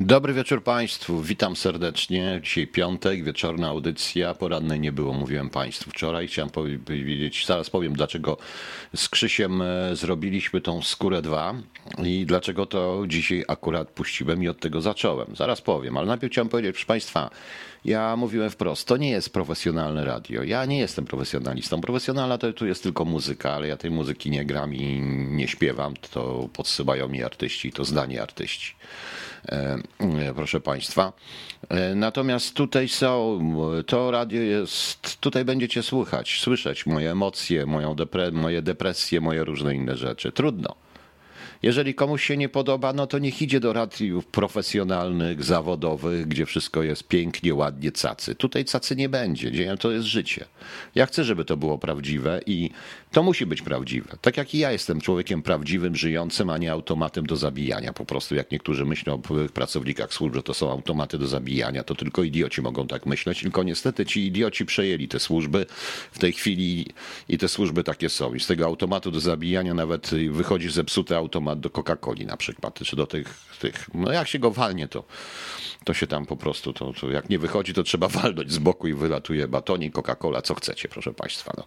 Dobry wieczór Państwu, witam serdecznie. Dzisiaj piątek, wieczorna audycja. Porannej nie było, mówiłem Państwu wczoraj. Chciałem powiedzieć, zaraz powiem, dlaczego z Krzysiem e, zrobiliśmy tą skórę 2 i dlaczego to dzisiaj akurat puściłem i od tego zacząłem. Zaraz powiem, ale najpierw chciałem powiedzieć, proszę Państwa, ja mówiłem wprost, to nie jest profesjonalne radio. Ja nie jestem profesjonalistą. Profesjonalna to tu jest tylko muzyka, ale ja tej muzyki nie gram i nie śpiewam. To podsyłają mi artyści, to zdanie artyści. E, proszę Państwa. E, natomiast tutaj są, to radio jest, tutaj będziecie słuchać, słyszeć moje emocje, moją depre, moje depresje, moje różne inne rzeczy. Trudno. Jeżeli komuś się nie podoba, no to niech idzie do radiów profesjonalnych, zawodowych, gdzie wszystko jest pięknie, ładnie, cacy. Tutaj cacy nie będzie, to jest życie. Ja chcę, żeby to było prawdziwe i to musi być prawdziwe. Tak jak i ja jestem człowiekiem prawdziwym, żyjącym, a nie automatem do zabijania. Po prostu jak niektórzy myślą o pracownikach służb, że to są automaty do zabijania, to tylko idioci mogą tak myśleć. Tylko niestety ci idioci przejęli te służby w tej chwili i te służby takie są. I z tego automatu do zabijania nawet wychodzi zepsuty automat do Coca-Coli na przykład, czy do tych, tych. No jak się go walnie, to, to się tam po prostu, to, to jak nie wychodzi, to trzeba walnąć z boku i wylatuje batonik, Coca-Cola, co chcecie, proszę Państwa. No,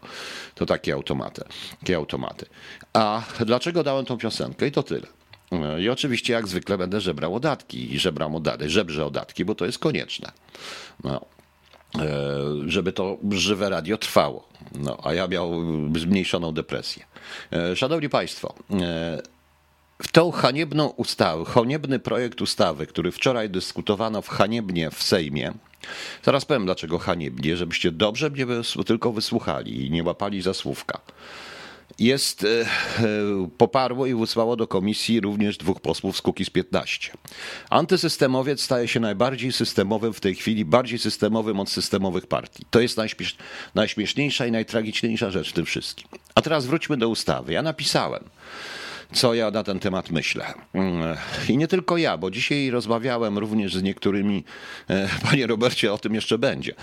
to takie automaty, takie automaty. A dlaczego dałem tą piosenkę? I to tyle. I oczywiście, jak zwykle, będę żebrał odatki i żebram odatki, żebrze odatki, bo to jest konieczne. No, e, żeby to żywe radio trwało. No, a ja miał zmniejszoną depresję. E, szanowni Państwo, e, w tą haniebną ustawę, haniebny projekt ustawy, który wczoraj dyskutowano w haniebnie w Sejmie, zaraz powiem dlaczego haniebnie, żebyście dobrze mnie tylko wysłuchali i nie łapali za słówka jest, e, e, poparło i wysłało do komisji również dwóch posłów z Kukiz 15. Antysystemowiec staje się najbardziej systemowym w tej chwili, bardziej systemowym od systemowych partii. To jest najśmiesz, najśmieszniejsza i najtragiczniejsza rzecz w tym wszystkim. A teraz wróćmy do ustawy. Ja napisałem, co ja na ten temat myślę. Mm, I nie tylko ja, bo dzisiaj rozmawiałem również z niektórymi, e, panie Robercie, o tym jeszcze będzie.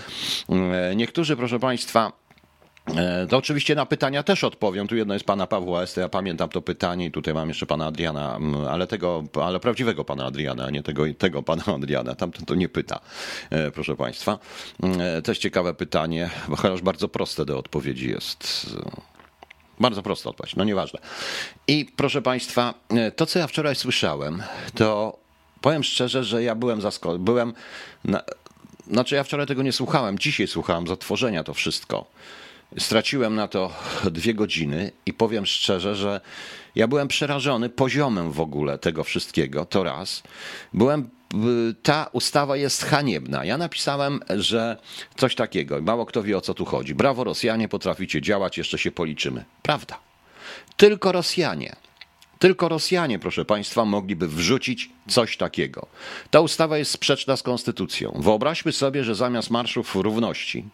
Mm, niektórzy, proszę państwa, e, to oczywiście na pytania też odpowiem. Tu jedno jest pana Pawła Este, ja pamiętam to pytanie i tutaj mam jeszcze pana Adriana, mm, ale tego, ale prawdziwego pana Adriana, a nie tego, tego pana Adriana. Tamten to nie pyta, e, proszę państwa. Też ciekawe pytanie, bo chociaż bardzo proste do odpowiedzi jest. Bardzo prosta odpowiedź, no nieważne. I proszę Państwa, e, to co ja wczoraj słyszałem, to powiem szczerze, że ja byłem zaskoczony. Byłem. Na, znaczy, ja wczoraj tego nie słuchałem, dzisiaj słuchałem z otworzenia to wszystko. Straciłem na to dwie godziny i powiem szczerze, że ja byłem przerażony poziomem w ogóle tego wszystkiego. To raz. Byłem ta ustawa jest haniebna. Ja napisałem, że coś takiego, mało kto wie o co tu chodzi. Brawo Rosjanie, potraficie działać, jeszcze się policzymy. Prawda. Tylko Rosjanie. Tylko Rosjanie, proszę Państwa, mogliby wrzucić coś takiego. Ta ustawa jest sprzeczna z konstytucją. Wyobraźmy sobie, że zamiast marszów równości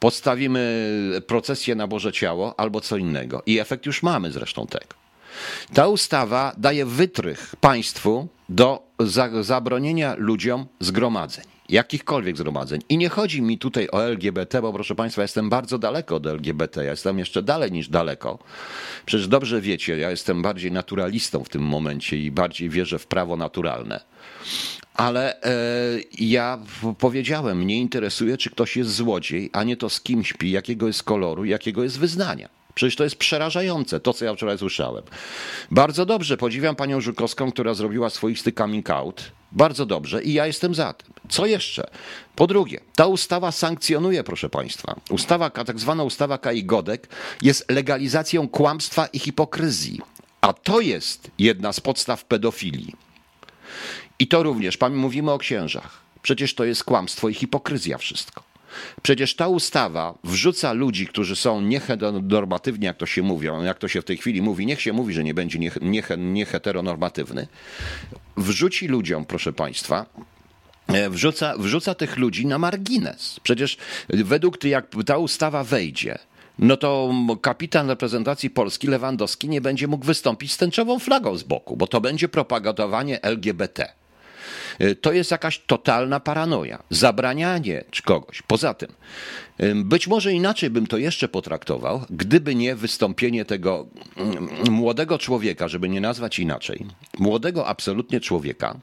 postawimy procesję na Boże Ciało albo co innego. I efekt już mamy zresztą tego. Ta ustawa daje wytrych państwu do zabronienia ludziom zgromadzeń jakichkolwiek zgromadzeń. I nie chodzi mi tutaj o LGBT, bo proszę Państwa, jestem bardzo daleko od LGBT. Ja jestem jeszcze dalej niż daleko. Przecież dobrze wiecie, ja jestem bardziej naturalistą w tym momencie i bardziej wierzę w prawo naturalne. Ale e, ja powiedziałem, mnie interesuje, czy ktoś jest złodziej, a nie to z kim śpi, jakiego jest koloru, jakiego jest wyznania. Przecież to jest przerażające, to co ja wczoraj słyszałem. Bardzo dobrze, podziwiam panią Żukowską, która zrobiła swoisty coming out. Bardzo dobrze i ja jestem za tym. Co jeszcze? Po drugie, ta ustawa sankcjonuje, proszę państwa, ustawa, tak zwana ustawa Kai Godek jest legalizacją kłamstwa i hipokryzji. A to jest jedna z podstaw pedofilii. I to również, mówimy o księżach. Przecież to jest kłamstwo i hipokryzja wszystko. Przecież ta ustawa wrzuca ludzi, którzy są nieheteronormatywni, jak to się mówi, jak to się w tej chwili mówi, niech się mówi, że nie będzie nieheteronormatywny, wrzuci ludziom, proszę Państwa, e, wrzuca, wrzuca tych ludzi na margines. Przecież według tych, jak ta ustawa wejdzie, no to kapitan reprezentacji Polski Lewandowski nie będzie mógł wystąpić z tęczową flagą z boku, bo to będzie propagowanie LGBT. Y, to jest jakaś totalna paranoja, zabranianie kogoś. Poza tym, być może inaczej bym to jeszcze potraktował, gdyby nie wystąpienie tego młodego człowieka, żeby nie nazwać inaczej, młodego absolutnie człowieka,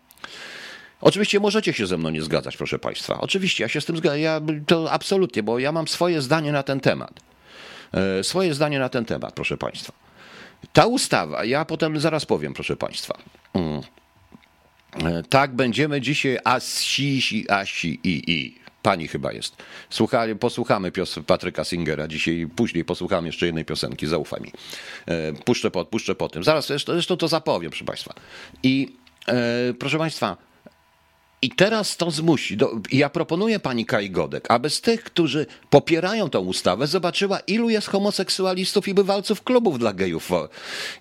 Oczywiście możecie się ze mną nie zgadzać, proszę Państwa. Oczywiście, ja się z tym zgadzam. Ja, to absolutnie, bo ja mam swoje zdanie na ten temat. E, swoje zdanie na ten temat, proszę Państwa. Ta ustawa, ja potem zaraz powiem, proszę Państwa. Mm. E, tak, będziemy dzisiaj asi, asi, i, i. Pani chyba jest. Słuchali, posłuchamy pios Patryka Singera dzisiaj, później posłuchamy jeszcze jednej piosenki, zaufaj mi. E, puszczę po, puszczę po tym. Zaraz, zresztą, zresztą to zapowiem, proszę Państwa. I e, proszę Państwa, i teraz to zmusi. Do, ja proponuję pani Kai Godek, aby z tych, którzy popierają tę ustawę, zobaczyła, ilu jest homoseksualistów i bywalców klubów dla gejów.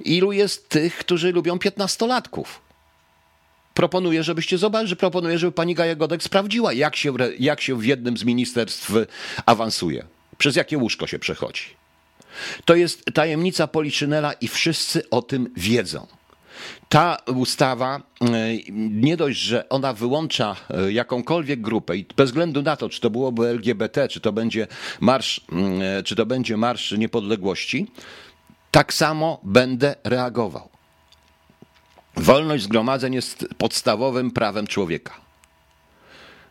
Ilu jest tych, którzy lubią piętnastolatków proponuję, żebyście zobaczyli, proponuję, żeby pani Gaja Godek sprawdziła, jak się, jak się w jednym z ministerstw awansuje, przez jakie łóżko się przechodzi. To jest tajemnica Policzynela i wszyscy o tym wiedzą. Ta ustawa e, nie dość, że ona wyłącza e, jakąkolwiek grupę i bez względu na to, czy to byłoby LGBT, czy to będzie marsz, e, czy to będzie marsz niepodległości, tak samo będę reagował. Wolność zgromadzeń jest podstawowym prawem człowieka.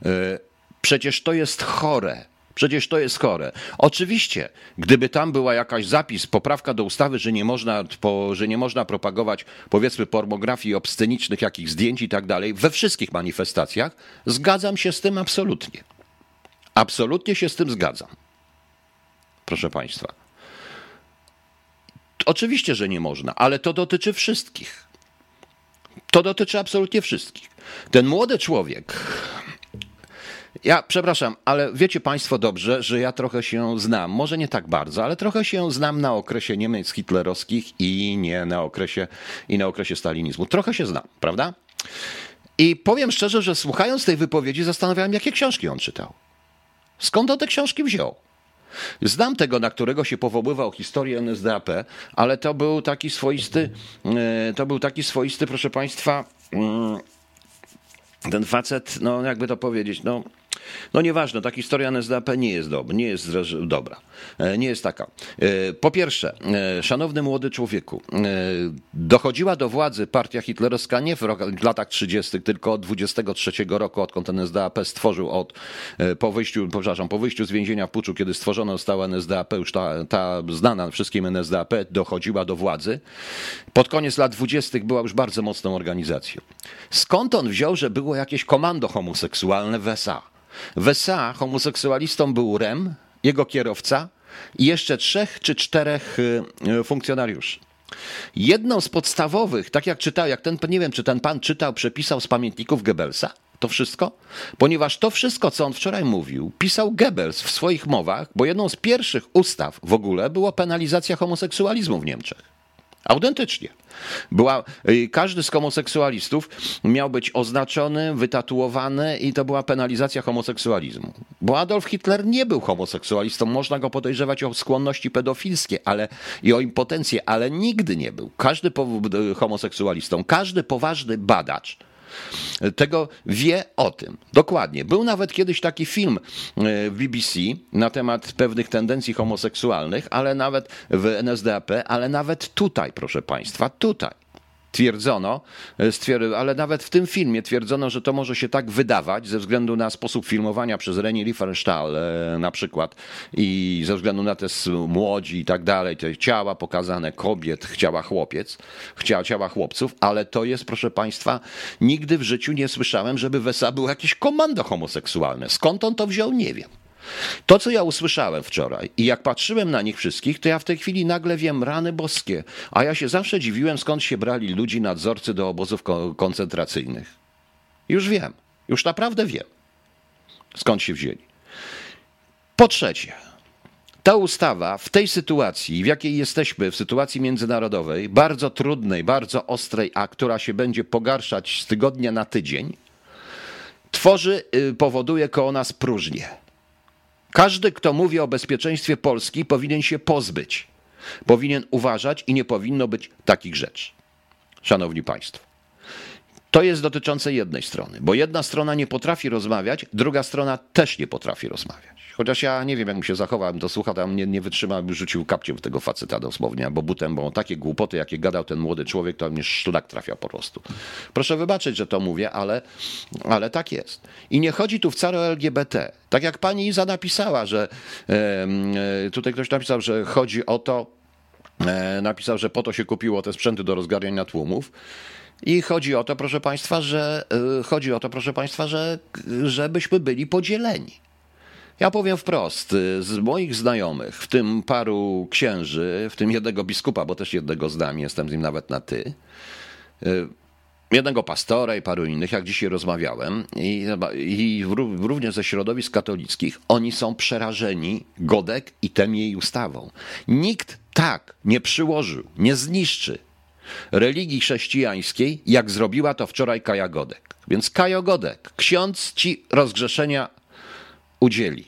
E, przecież to jest chore. Przecież to jest chore. Oczywiście, gdyby tam była jakaś zapis, poprawka do ustawy, że nie można, że nie można propagować powiedzmy pornografii obscenicznych, jakich zdjęć i tak dalej, we wszystkich manifestacjach, zgadzam się z tym absolutnie. Absolutnie się z tym zgadzam. Proszę Państwa. Oczywiście, że nie można, ale to dotyczy wszystkich. To dotyczy absolutnie wszystkich. Ten młody człowiek, ja przepraszam, ale wiecie Państwo dobrze, że ja trochę się znam, może nie tak bardzo, ale trochę się znam na okresie Niemiec hitlerowskich i nie na okresie, i na okresie stalinizmu. Trochę się znam, prawda? I powiem szczerze, że słuchając tej wypowiedzi zastanawiałem, jakie książki on czytał. Skąd on te książki wziął? Znam tego, na którego się powoływał historię NSDAP, ale to był taki swoisty, e, to był taki swoisty, proszę Państwa, mm, ten facet, no jakby to powiedzieć, no no nieważne, ta historia NSDAP nie jest, dobra, nie jest dobra. E, nie jest taka. E, po pierwsze, e, szanowny młody człowieku, dochodziła do władzy partia hitlerowska nie w latach 30., tylko od 23 roku, odkąd NSDAP stworzył od, po wyjściu, przepraszam, po wyjściu z więzienia w Puczu, kiedy stworzono została NSDAP, już ta, ta znana wszystkim NSDAP dochodziła do władzy. Pod koniec lat 20. była już bardzo mocną organizacją. Skąd on wziął, że było jakieś komando homoseksualne w SA? W SA homoseksualistą był Rem, jego kierowca i jeszcze trzech czy czterech y, y, funkcjonariuszy. Jedną z podstawowych, tak jak czytał, jak ten, nie wiem, czy ten pan czytał, przepisał z pamiętników Goebbelsa, to wszystko? Ponieważ to wszystko, co on wczoraj mówił, pisał Goebbels w swoich mowach, bo jedną z pierwszych ustaw w ogóle była penalizacja homoseksualizmu w Niemczech. Autentycznie. Była, y, każdy z homoseksualistów miał być oznaczony, wytatuowany i to była penalizacja homoseksualizmu. Bo Adolf Hitler nie był homoseksualistą, można go podejrzewać o skłonności pedofilskie ale, i o impotencję, ale nigdy nie był. Każdy y, homoseksualistą, każdy poważny badacz tego wie o tym. Dokładnie. Był nawet kiedyś taki film e, w BBC na temat pewnych tendencji homoseksualnych, ale nawet w NSDAP, ale nawet tutaj, proszę Państwa, tutaj twierdzono, e, ale nawet w tym filmie twierdzono, że to może się tak wydawać ze względu na sposób filmowania przez Reni Riefenstahl e, na przykład i ze względu na te młodzi i tak dalej, te ciała pokazane kobiet, ciała chłopiec, chciała ciała chłopców, ale to jest, proszę Państwa, nigdy w życiu nie słyszałem, żeby w SA było jakieś komando homoseksualne. Skąd on to wziął, nie wiem. To, co ja usłyszałem wczoraj i jak patrzyłem na nich wszystkich, to ja w tej chwili nagle wiem rany boskie, a ja się zawsze dziwiłem, skąd się brali ludzi, nadzorcy do obozów koncentracyjnych. Już wiem, już naprawdę wiem, skąd się wzięli. Po trzecie, ta ustawa w tej sytuacji, w jakiej jesteśmy, w sytuacji międzynarodowej, bardzo trudnej, bardzo ostrej, a która się będzie pogarszać z tygodnia na tydzień, tworzy, y, powoduje koło nas próżnię. Każdy, kto mówi o bezpieczeństwie Polski, powinien się pozbyć. Powinien uważać i nie powinno być takich rzeczy. Szanowni Państwo. To jest dotyczące jednej strony, bo jedna strona nie potrafi rozmawiać, druga strona też nie potrafi rozmawiać. Chociaż ja nie wiem, jak mi się zachowałem, to słucha, tam nie, nie wytrzymałem, rzucił kapciem w tego faceta dosłownie, albo butem, bo takie głupoty, jakie gadał ten młody człowiek, to mnie szlak trafia po prostu. Proszę wybaczyć, że to mówię, ale, ale tak jest. I nie chodzi tu wcale o LGBT. Tak jak pani Iza napisała, że e, tutaj ktoś napisał, że chodzi o to, e, napisał, że po to się kupiło te sprzęty do rozgarniania tłumów. I chodzi o to, proszę Państwa, że e, chodzi o to, proszę Państwa, że żebyśmy byli podzieleni. Ja powiem wprost, z moich znajomych, w tym paru księży, w tym jednego biskupa, bo też jednego znam, jestem z nim nawet na ty, y, jednego pastora i paru innych, jak dzisiaj rozmawiałem, i, i również ze środowisk katolickich, oni są przerażeni Godek i tem jej ustawą. Nikt tak nie przyłożył, nie zniszczy religii chrześcijańskiej, jak zrobiła to wczoraj Kaja Godek. Więc Kajo Godek, ksiądz ci rozgrzeszenia udzieli.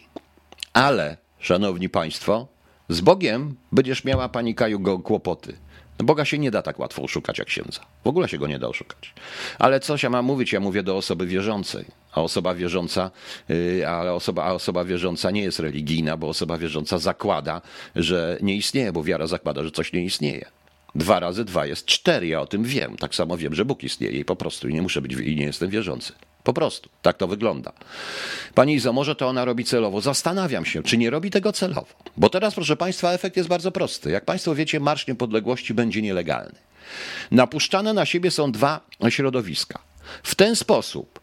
Ale, szanowni państwo, z Bogiem będziesz miała pani Kaju go kłopoty. Boga się nie da tak łatwo oszukać jak księdza. W ogóle się go nie da oszukać. Ale coś ja mam mówić? Ja mówię do osoby wierzącej. A osoba wierząca, yy, ale osoba, a osoba wierząca nie jest religijna, bo osoba wierząca zakłada, że nie istnieje, bo wiara zakłada, że coś nie istnieje. Dwa razy dwa jest cztery, ja o tym wiem. Tak samo wiem, że Bóg istnieje i po prostu i nie muszę być i nie jestem wierzący. Po prostu. Tak to wygląda. Pani Izo, może to ona robi celowo. Zastanawiam się, czy nie robi tego celowo. Bo teraz, proszę Państwa, efekt jest bardzo prosty. Jak Państwo wiecie, Marsz Niepodległości będzie nielegalny. Napuszczane na siebie są dwa środowiska. W ten sposób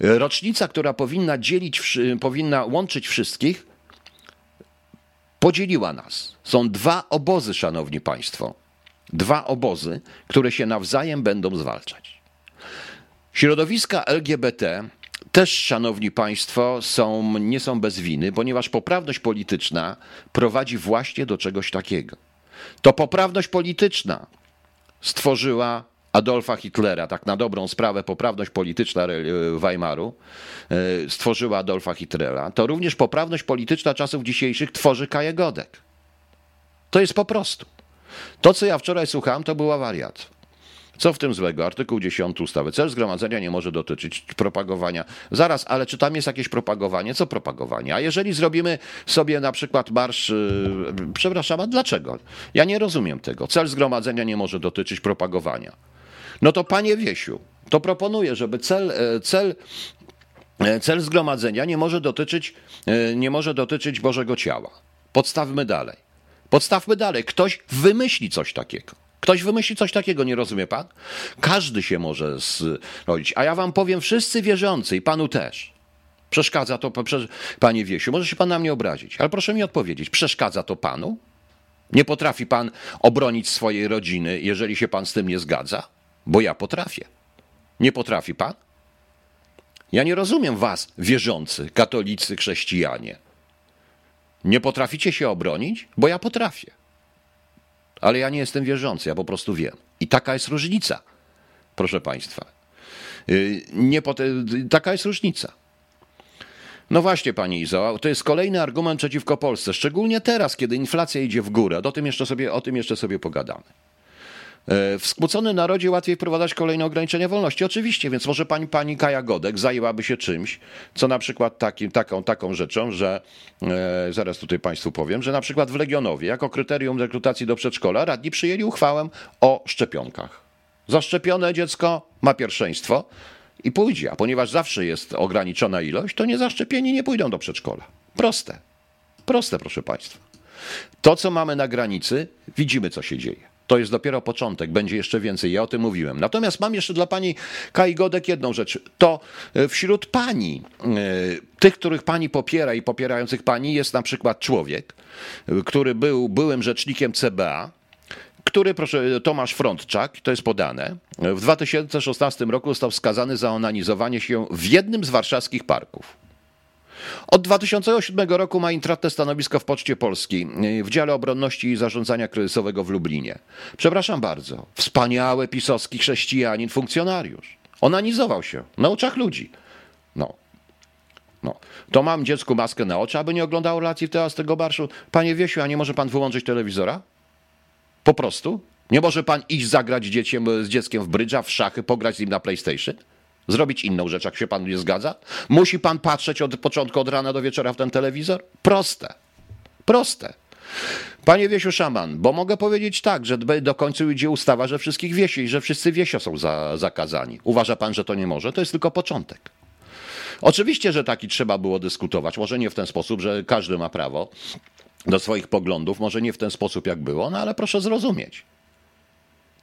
rocznica, która powinna dzielić, powinna łączyć wszystkich, podzieliła nas. Są dwa obozy, szanowni państwo. Dwa obozy, które się nawzajem będą zwalczać. Środowiska LGBT też, szanowni państwo, są, nie są bez winy, ponieważ poprawność polityczna prowadzi właśnie do czegoś takiego. To poprawność polityczna stworzyła Adolfa Hitlera, tak na dobrą sprawę, poprawność polityczna Weimaru e, stworzyła Adolfa Hitlera. To również poprawność polityczna czasów dzisiejszych tworzy Kaję Godek. To jest po prostu. To, co ja wczoraj słuchałem, to była wariat. Co w tym złego? Artykuł 10 ustawy. Cel zgromadzenia nie może dotyczyć propagowania. Zaraz, ale czy tam jest jakieś propagowanie? Co propagowanie? A jeżeli zrobimy sobie na przykład marsz, yy, przepraszam, a dlaczego? Ja nie rozumiem tego. Cel zgromadzenia nie może dotyczyć propagowania. No to panie Wiesiu, to proponuję, żeby cel, e, cel e, Cel zgromadzenia nie może dotyczyć, e, nie może dotyczyć Bożego Ciała. Podstawmy dalej. Podstawmy dalej. Ktoś wymyśli coś takiego. Ktoś wymyśli coś takiego, nie rozumie pan? Każdy się może zrobić. A ja wam powiem, wszyscy wierzący i panu też. Przeszkadza to, panie Wiesiu, może się pan na mnie obrazić, ale proszę mi odpowiedzieć, przeszkadza to panu? Nie potrafi pan obronić swojej rodziny, jeżeli się pan z tym nie zgadza? Bo ja potrafię. Nie potrafi pan? Ja nie rozumiem was, wierzący, katolicy, chrześcijanie. Nie potraficie się obronić? Bo ja potrafię. Ale ja nie jestem wierzący, ja po prostu wiem. I taka jest różnica, proszę Państwa. Y, nie taka jest różnica. No właśnie, pani Izo, to jest kolejny argument przeciwko Polsce, szczególnie teraz, kiedy inflacja idzie w górę. O tym jeszcze sobie, o tym jeszcze sobie pogadamy. E, w skłóconym narodzie łatwiej wprowadzać kolejne ograniczenia wolności. Oczywiście, więc może pani, pani Kaja Godek zajęłaby się czymś, co na przykład taki, taką, taką rzeczą, że e, zaraz tutaj państwu powiem, że na przykład w Legionowie jako kryterium rekrutacji do przedszkola radni przyjęli uchwałę o szczepionkach. Zaszczepione dziecko ma pierwszeństwo i pójdzie, a ponieważ zawsze jest ograniczona ilość, to niezaszczepieni nie pójdą do przedszkola. Proste. Proste, proszę państwa. To, co mamy na granicy, widzimy, co się dzieje. To jest dopiero początek, będzie jeszcze więcej. Ja o tym mówiłem. Natomiast mam jeszcze dla pani Kai Godek jedną rzecz. To e, wśród pani, e, tych, których pani popiera i popierających pani, jest na przykład człowiek, e, który był byłym rzecznikiem CBA, który, proszę, Tomasz Frontczak, to jest podane, w 2016 roku został skazany za onanizowanie się w jednym z warszawskich parków. Od 2007 roku ma intratne stanowisko w Poczcie Polskiej w dziale obronności i zarządzania kryzysowego w Lublinie. Przepraszam bardzo, wspaniały pisowski chrześcijanin, funkcjonariusz. Onanizował się na oczach ludzi. No, no. To mam dziecku maskę na oczy, aby nie oglądało relacji teraz tego barszu. Panie Wiesiu, a nie może pan wyłączyć telewizora? Po prostu? Nie może pan iść zagrać dzieciem, z dzieckiem w brydża, w szachy, pograć z nim na PlayStation? Zrobić inną rzecz, jak się panu nie zgadza? Musi pan patrzeć od początku, od rana do wieczora w ten telewizor? Proste. Proste. Panie Wiesiu Szaman, bo mogę powiedzieć tak, że do końca idzie ustawa, że wszystkich wiesi i że wszyscy wiesio są za, zakazani. Uważa pan, że to nie może? To jest tylko początek. Oczywiście, że taki trzeba było dyskutować. Może nie w ten sposób, że każdy ma prawo do swoich poglądów, może nie w ten sposób, jak było, no ale proszę zrozumieć.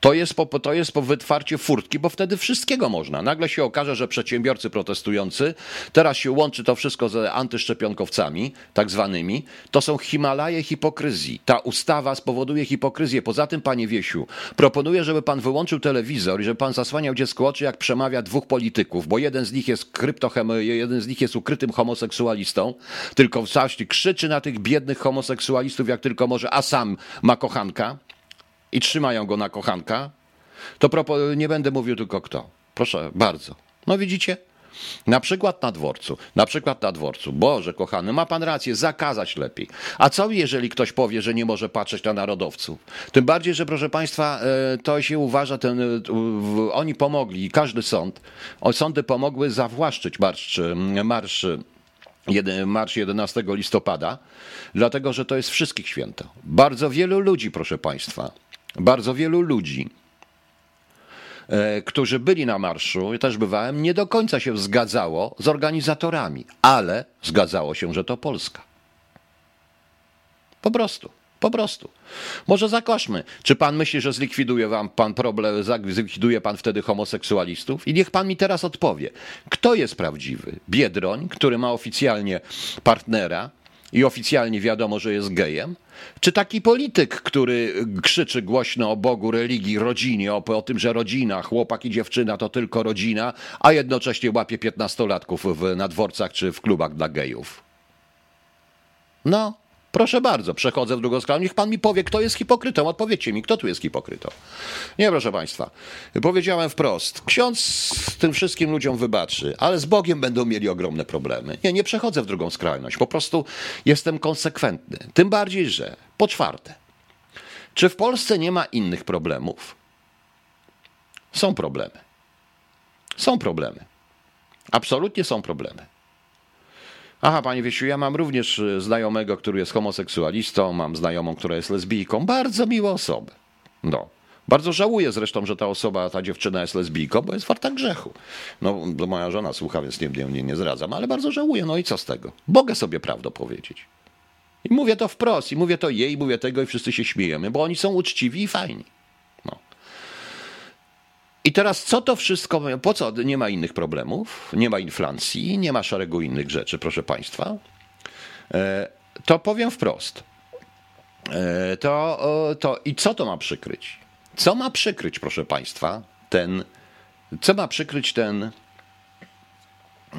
To jest, po, to jest po wytwarcie furtki, bo wtedy wszystkiego można. Nagle się okaże, że przedsiębiorcy protestujący, teraz się łączy to wszystko z antyszczepionkowcami, tak zwanymi, to są Himalaje hipokryzji. Ta ustawa spowoduje hipokryzję. Poza tym, panie Wiesiu, proponuję, żeby pan wyłączył telewizor i żeby pan zasłaniał dziecko oczy, jak przemawia dwóch polityków, bo jeden z nich jest kryptochem, jeden z nich jest ukrytym homoseksualistą, tylko w całości krzyczy na tych biednych homoseksualistów, jak tylko może, a sam ma kochanka i trzymają go na kochanka, to nie będę mówił tylko kto. Proszę bardzo. No widzicie? Na przykład na dworcu. Na przykład na dworcu. Boże, kochany, ma pan rację, zakazać lepiej. A co jeżeli ktoś powie, że nie może patrzeć na narodowców? Tym bardziej, że proszę państwa, e, to się uważa, ten, e, oni pomogli, każdy sąd, sądy pomogły zawłaszczyć marsz, marsz Marsz 11 listopada, dlatego że to jest wszystkich święto. Bardzo wielu ludzi, proszę Państwa, bardzo wielu ludzi, e, którzy byli na marszu, ja też bywałem, nie do końca się zgadzało z organizatorami, ale zgadzało się, że to Polska. Po prostu. Po prostu. Może zakoszmy. Czy pan myśli, że zlikwiduje wam pan problem, zlikwiduje pan wtedy homoseksualistów? I niech pan mi teraz odpowie. Kto jest prawdziwy? Biedroń, który ma oficjalnie partnera, i oficjalnie wiadomo, że jest gejem? Czy taki polityk, który krzyczy głośno o Bogu, religii, rodzinie, o, o tym, że rodzina, chłopak i dziewczyna to tylko rodzina, a jednocześnie łapie piętnastolatków w, na dworcach czy w klubach dla gejów? No, Proszę bardzo, przechodzę w drugą stronę. Niech pan mi powie, kto jest hipokrytą. Odpowiedzcie mi, kto tu jest hipokrytą. Nie, proszę państwa. Powiedziałem wprost. Ksiądz tym wszystkim ludziom wybaczy, ale z Bogiem będą mieli ogromne problemy. Nie, nie przechodzę w drugą skrajność. Po prostu jestem konsekwentny. Tym bardziej, że po czwarte, czy w Polsce nie ma innych problemów? Są problemy. Są problemy. Absolutnie są problemy. Aha, panie Wiesiu, ja mam również y, znajomego, który jest homoseksualistą, mam znajomą, która jest lesbijką. Bardzo miłe osoby. No. Bardzo żałuję zresztą, że ta osoba, ta dziewczyna jest lesbijką, bo jest warta grzechu. No, moja żona słucha, więc nie, nie, nie zradzam, ale bardzo żałuję. No i co z tego? Mogę sobie prawdę powiedzieć. I mówię to wprost, i mówię to jej, mówię tego i wszyscy się śmiejemy, bo oni są uczciwi i fajni. I teraz co to wszystko, po co nie ma innych problemów, nie ma inflacji, nie ma szeregu innych rzeczy, proszę Państwa, e, to powiem wprost. E, to, to i co to ma przykryć? Co ma przykryć, proszę Państwa, ten, co ma przykryć ten,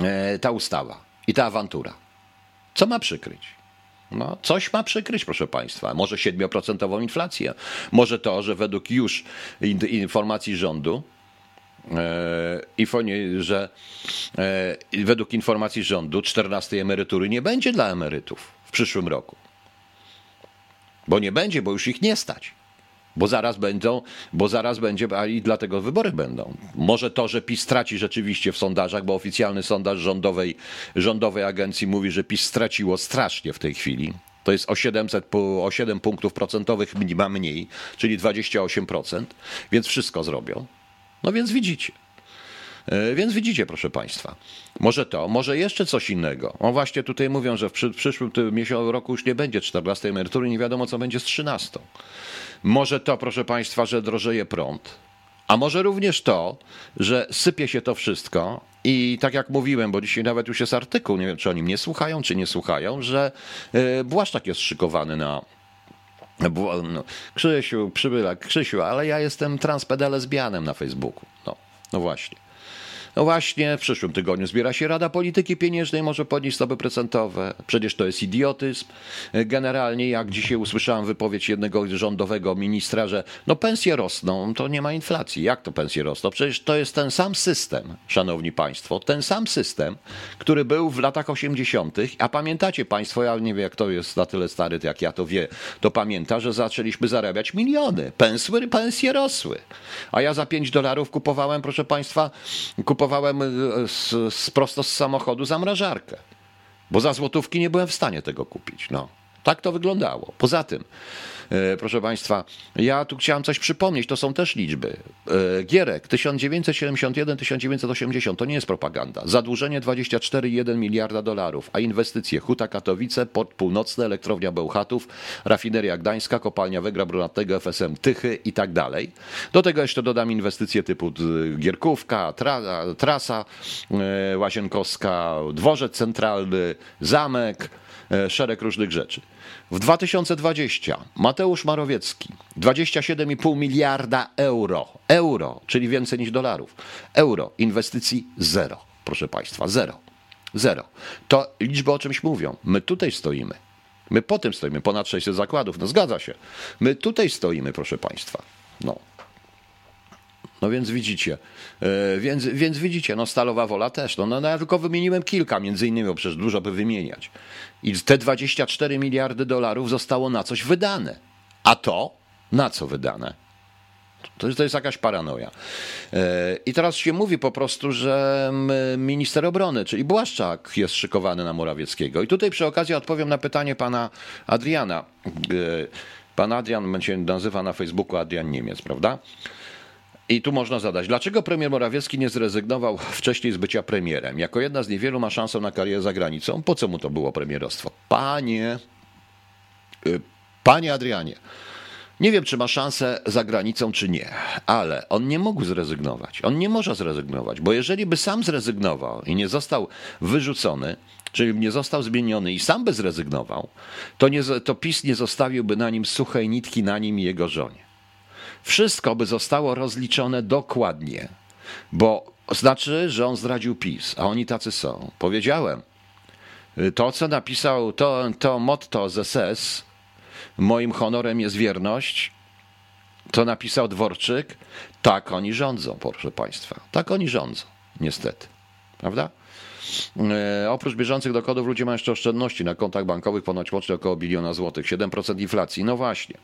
e, ta ustawa i ta awantura? Co ma przykryć? No, coś ma przykryć, proszę Państwa. Może 7% inflację. Może to, że według już informacji rządu E, że e, według informacji rządu 14 emerytury nie będzie dla emerytów w przyszłym roku. Bo nie będzie, bo już ich nie stać. Bo zaraz będą, bo zaraz będzie, a i dlatego wybory będą. Może to, że PiS straci rzeczywiście w sondażach, bo oficjalny sondaż rządowej, rządowej agencji mówi, że PiS straciło strasznie w tej chwili. To jest o, 700, o 7 punktów procentowych ma mniej, czyli 28%, więc wszystko zrobią. No więc widzicie. E, więc widzicie, proszę Państwa, może to, może jeszcze coś innego. O właśnie tutaj mówią, że w przyszłym miesiącu roku już nie będzie 14 emerytury, nie wiadomo co będzie z 13. Może to, proszę Państwa, że drożeje prąd, a może również to, że sypie się to wszystko i tak jak mówiłem, bo dzisiaj nawet już jest artykuł, nie wiem czy oni mnie słuchają, czy nie słuchają, że e, Błaszczak jest szykowany na no, Krzysiu, przybylak, Krzysiu, ale ja jestem transpedalesbianem na Facebooku. No, no właśnie. No właśnie, w przyszłym tygodniu zbiera się Rada Polityki Pieniężnej, może podnieść stopy procentowe. Przecież to jest idiotyzm. Generalnie, jak dzisiaj usłyszałem wypowiedź jednego rządowego ministra, że no pensje rosną, to nie ma inflacji. Jak to pensje rosną? Przecież to jest ten sam system, szanowni państwo, ten sam system, który był w latach 80., a pamiętacie państwo, ja nie wiem, jak to jest na tyle stary, jak ja to wie, to pamięta, że zaczęliśmy zarabiać miliony. Pensy, pensje rosły. A ja za 5 dolarów kupowałem, proszę państwa, kupowałem e, z, z, prosto z samochodu zamrażarkę. Bo za złotówki nie byłem w stanie tego kupić. No. Tak to wyglądało. Poza tym, proszę Państwa, ja tu chciałem coś przypomnieć, to są też liczby. E, Gierek 1971-1980 to nie jest propaganda. Zadłużenie 24,1 miliarda dolarów, a inwestycje Huta Katowice, Port Północny, Elektrownia Bełchatów, Rafineria Gdańska, Kopalnia Węgla Brunatnego, FSM Tychy i tak dalej. Do tego jeszcze dodam inwestycje typu Gierkówka, tra, Trasa e, Łazienkowska, Dworzec Centralny, Zamek, szereg różnych rzeczy. W 2020 Mateusz Marowiecki 27,5 miliarda euro, euro, czyli więcej niż dolarów, euro, inwestycji zero, proszę Państwa, zero, zero. To liczby o czymś mówią. My tutaj stoimy. My po tym stoimy, ponad 600 zakładów, no zgadza się. My tutaj stoimy, proszę Państwa. No. No więc widzicie, e, więc, więc widzicie, no Stalowa Wola też. No, no, no ja tylko wymieniłem kilka, między innymi, bo przecież dużo by wymieniać. I te 24 miliardy dolarów zostało na coś wydane. A to na co wydane? To jest, to jest jakaś paranoja. E, I teraz się mówi po prostu, że minister obrony, czyli Błaszczak, jest szykowany na Morawieckiego. I tutaj przy okazji odpowiem na pytanie pana Adriana. Pan Adrian się nazywa na Facebooku Adrian Niemiec, prawda? I tu można zadać, dlaczego premier Morawiecki nie zrezygnował wcześniej z bycia premierem? Jako jedna z niewielu ma szansę na karierę za granicą. Po co mu to było premierostwo? Panie, y, panie Adrianie, nie wiem, czy ma szansę za granicą, czy nie, ale on nie mógł zrezygnować. On nie może zrezygnować, bo jeżeli by sam zrezygnował i nie został wyrzucony, czyli nie został zmieniony i sam by zrezygnował, to, nie, to PiS nie zostawiłby na nim suchej nitki na nim i jego żonie. Wszystko by zostało rozliczone dokładnie, bo znaczy, że on zdradził PiS, a oni tacy są. Powiedziałem, to co napisał, to, to motto z SS, moim honorem jest wierność, to napisał Dworczyk, tak oni rządzą, proszę Państwa. Tak oni rządzą, niestety. Prawda? E, oprócz bieżących dochodów ludzie mają jeszcze oszczędności na kontach bankowych ponoć łącznie około biliona złotych, 7% inflacji. No właśnie.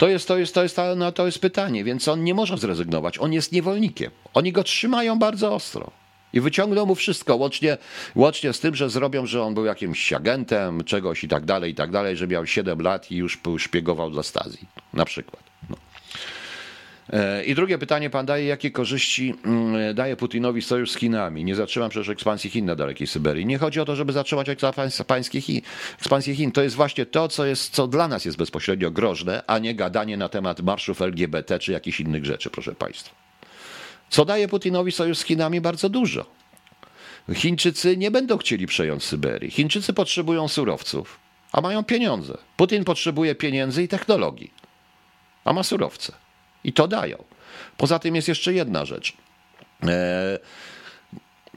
To jest, to, jest, to, jest, no, to jest pytanie, więc on nie może zrezygnować. On jest niewolnikiem. Oni go trzymają bardzo ostro. I wyciągną mu wszystko, łącznie, łącznie z tym, że zrobią, że on był jakimś agentem czegoś i tak dalej, i tak dalej, że miał 7 lat i już szpiegował dla Stazji, na przykład. No. E, I drugie pytanie pan daje, jakie korzyści mm, daje Putinowi sojusz z Chinami? Nie zatrzymam przecież ekspansji Chin na dalekiej Syberii. Nie chodzi o to, żeby zatrzymać. Ekspansję Chin. To jest właśnie to, co, jest, co dla nas jest bezpośrednio groźne, a nie gadanie na temat marszów LGBT czy jakichś innych rzeczy, proszę państwa. Co daje Putinowi sojusz z Chinami? Bardzo dużo. Chińczycy nie będą chcieli przejąć Syberii. Chińczycy potrzebują surowców, a mają pieniądze. Putin potrzebuje pieniędzy i technologii, a ma surowce. I to dają. Poza tym jest jeszcze jedna rzecz. E,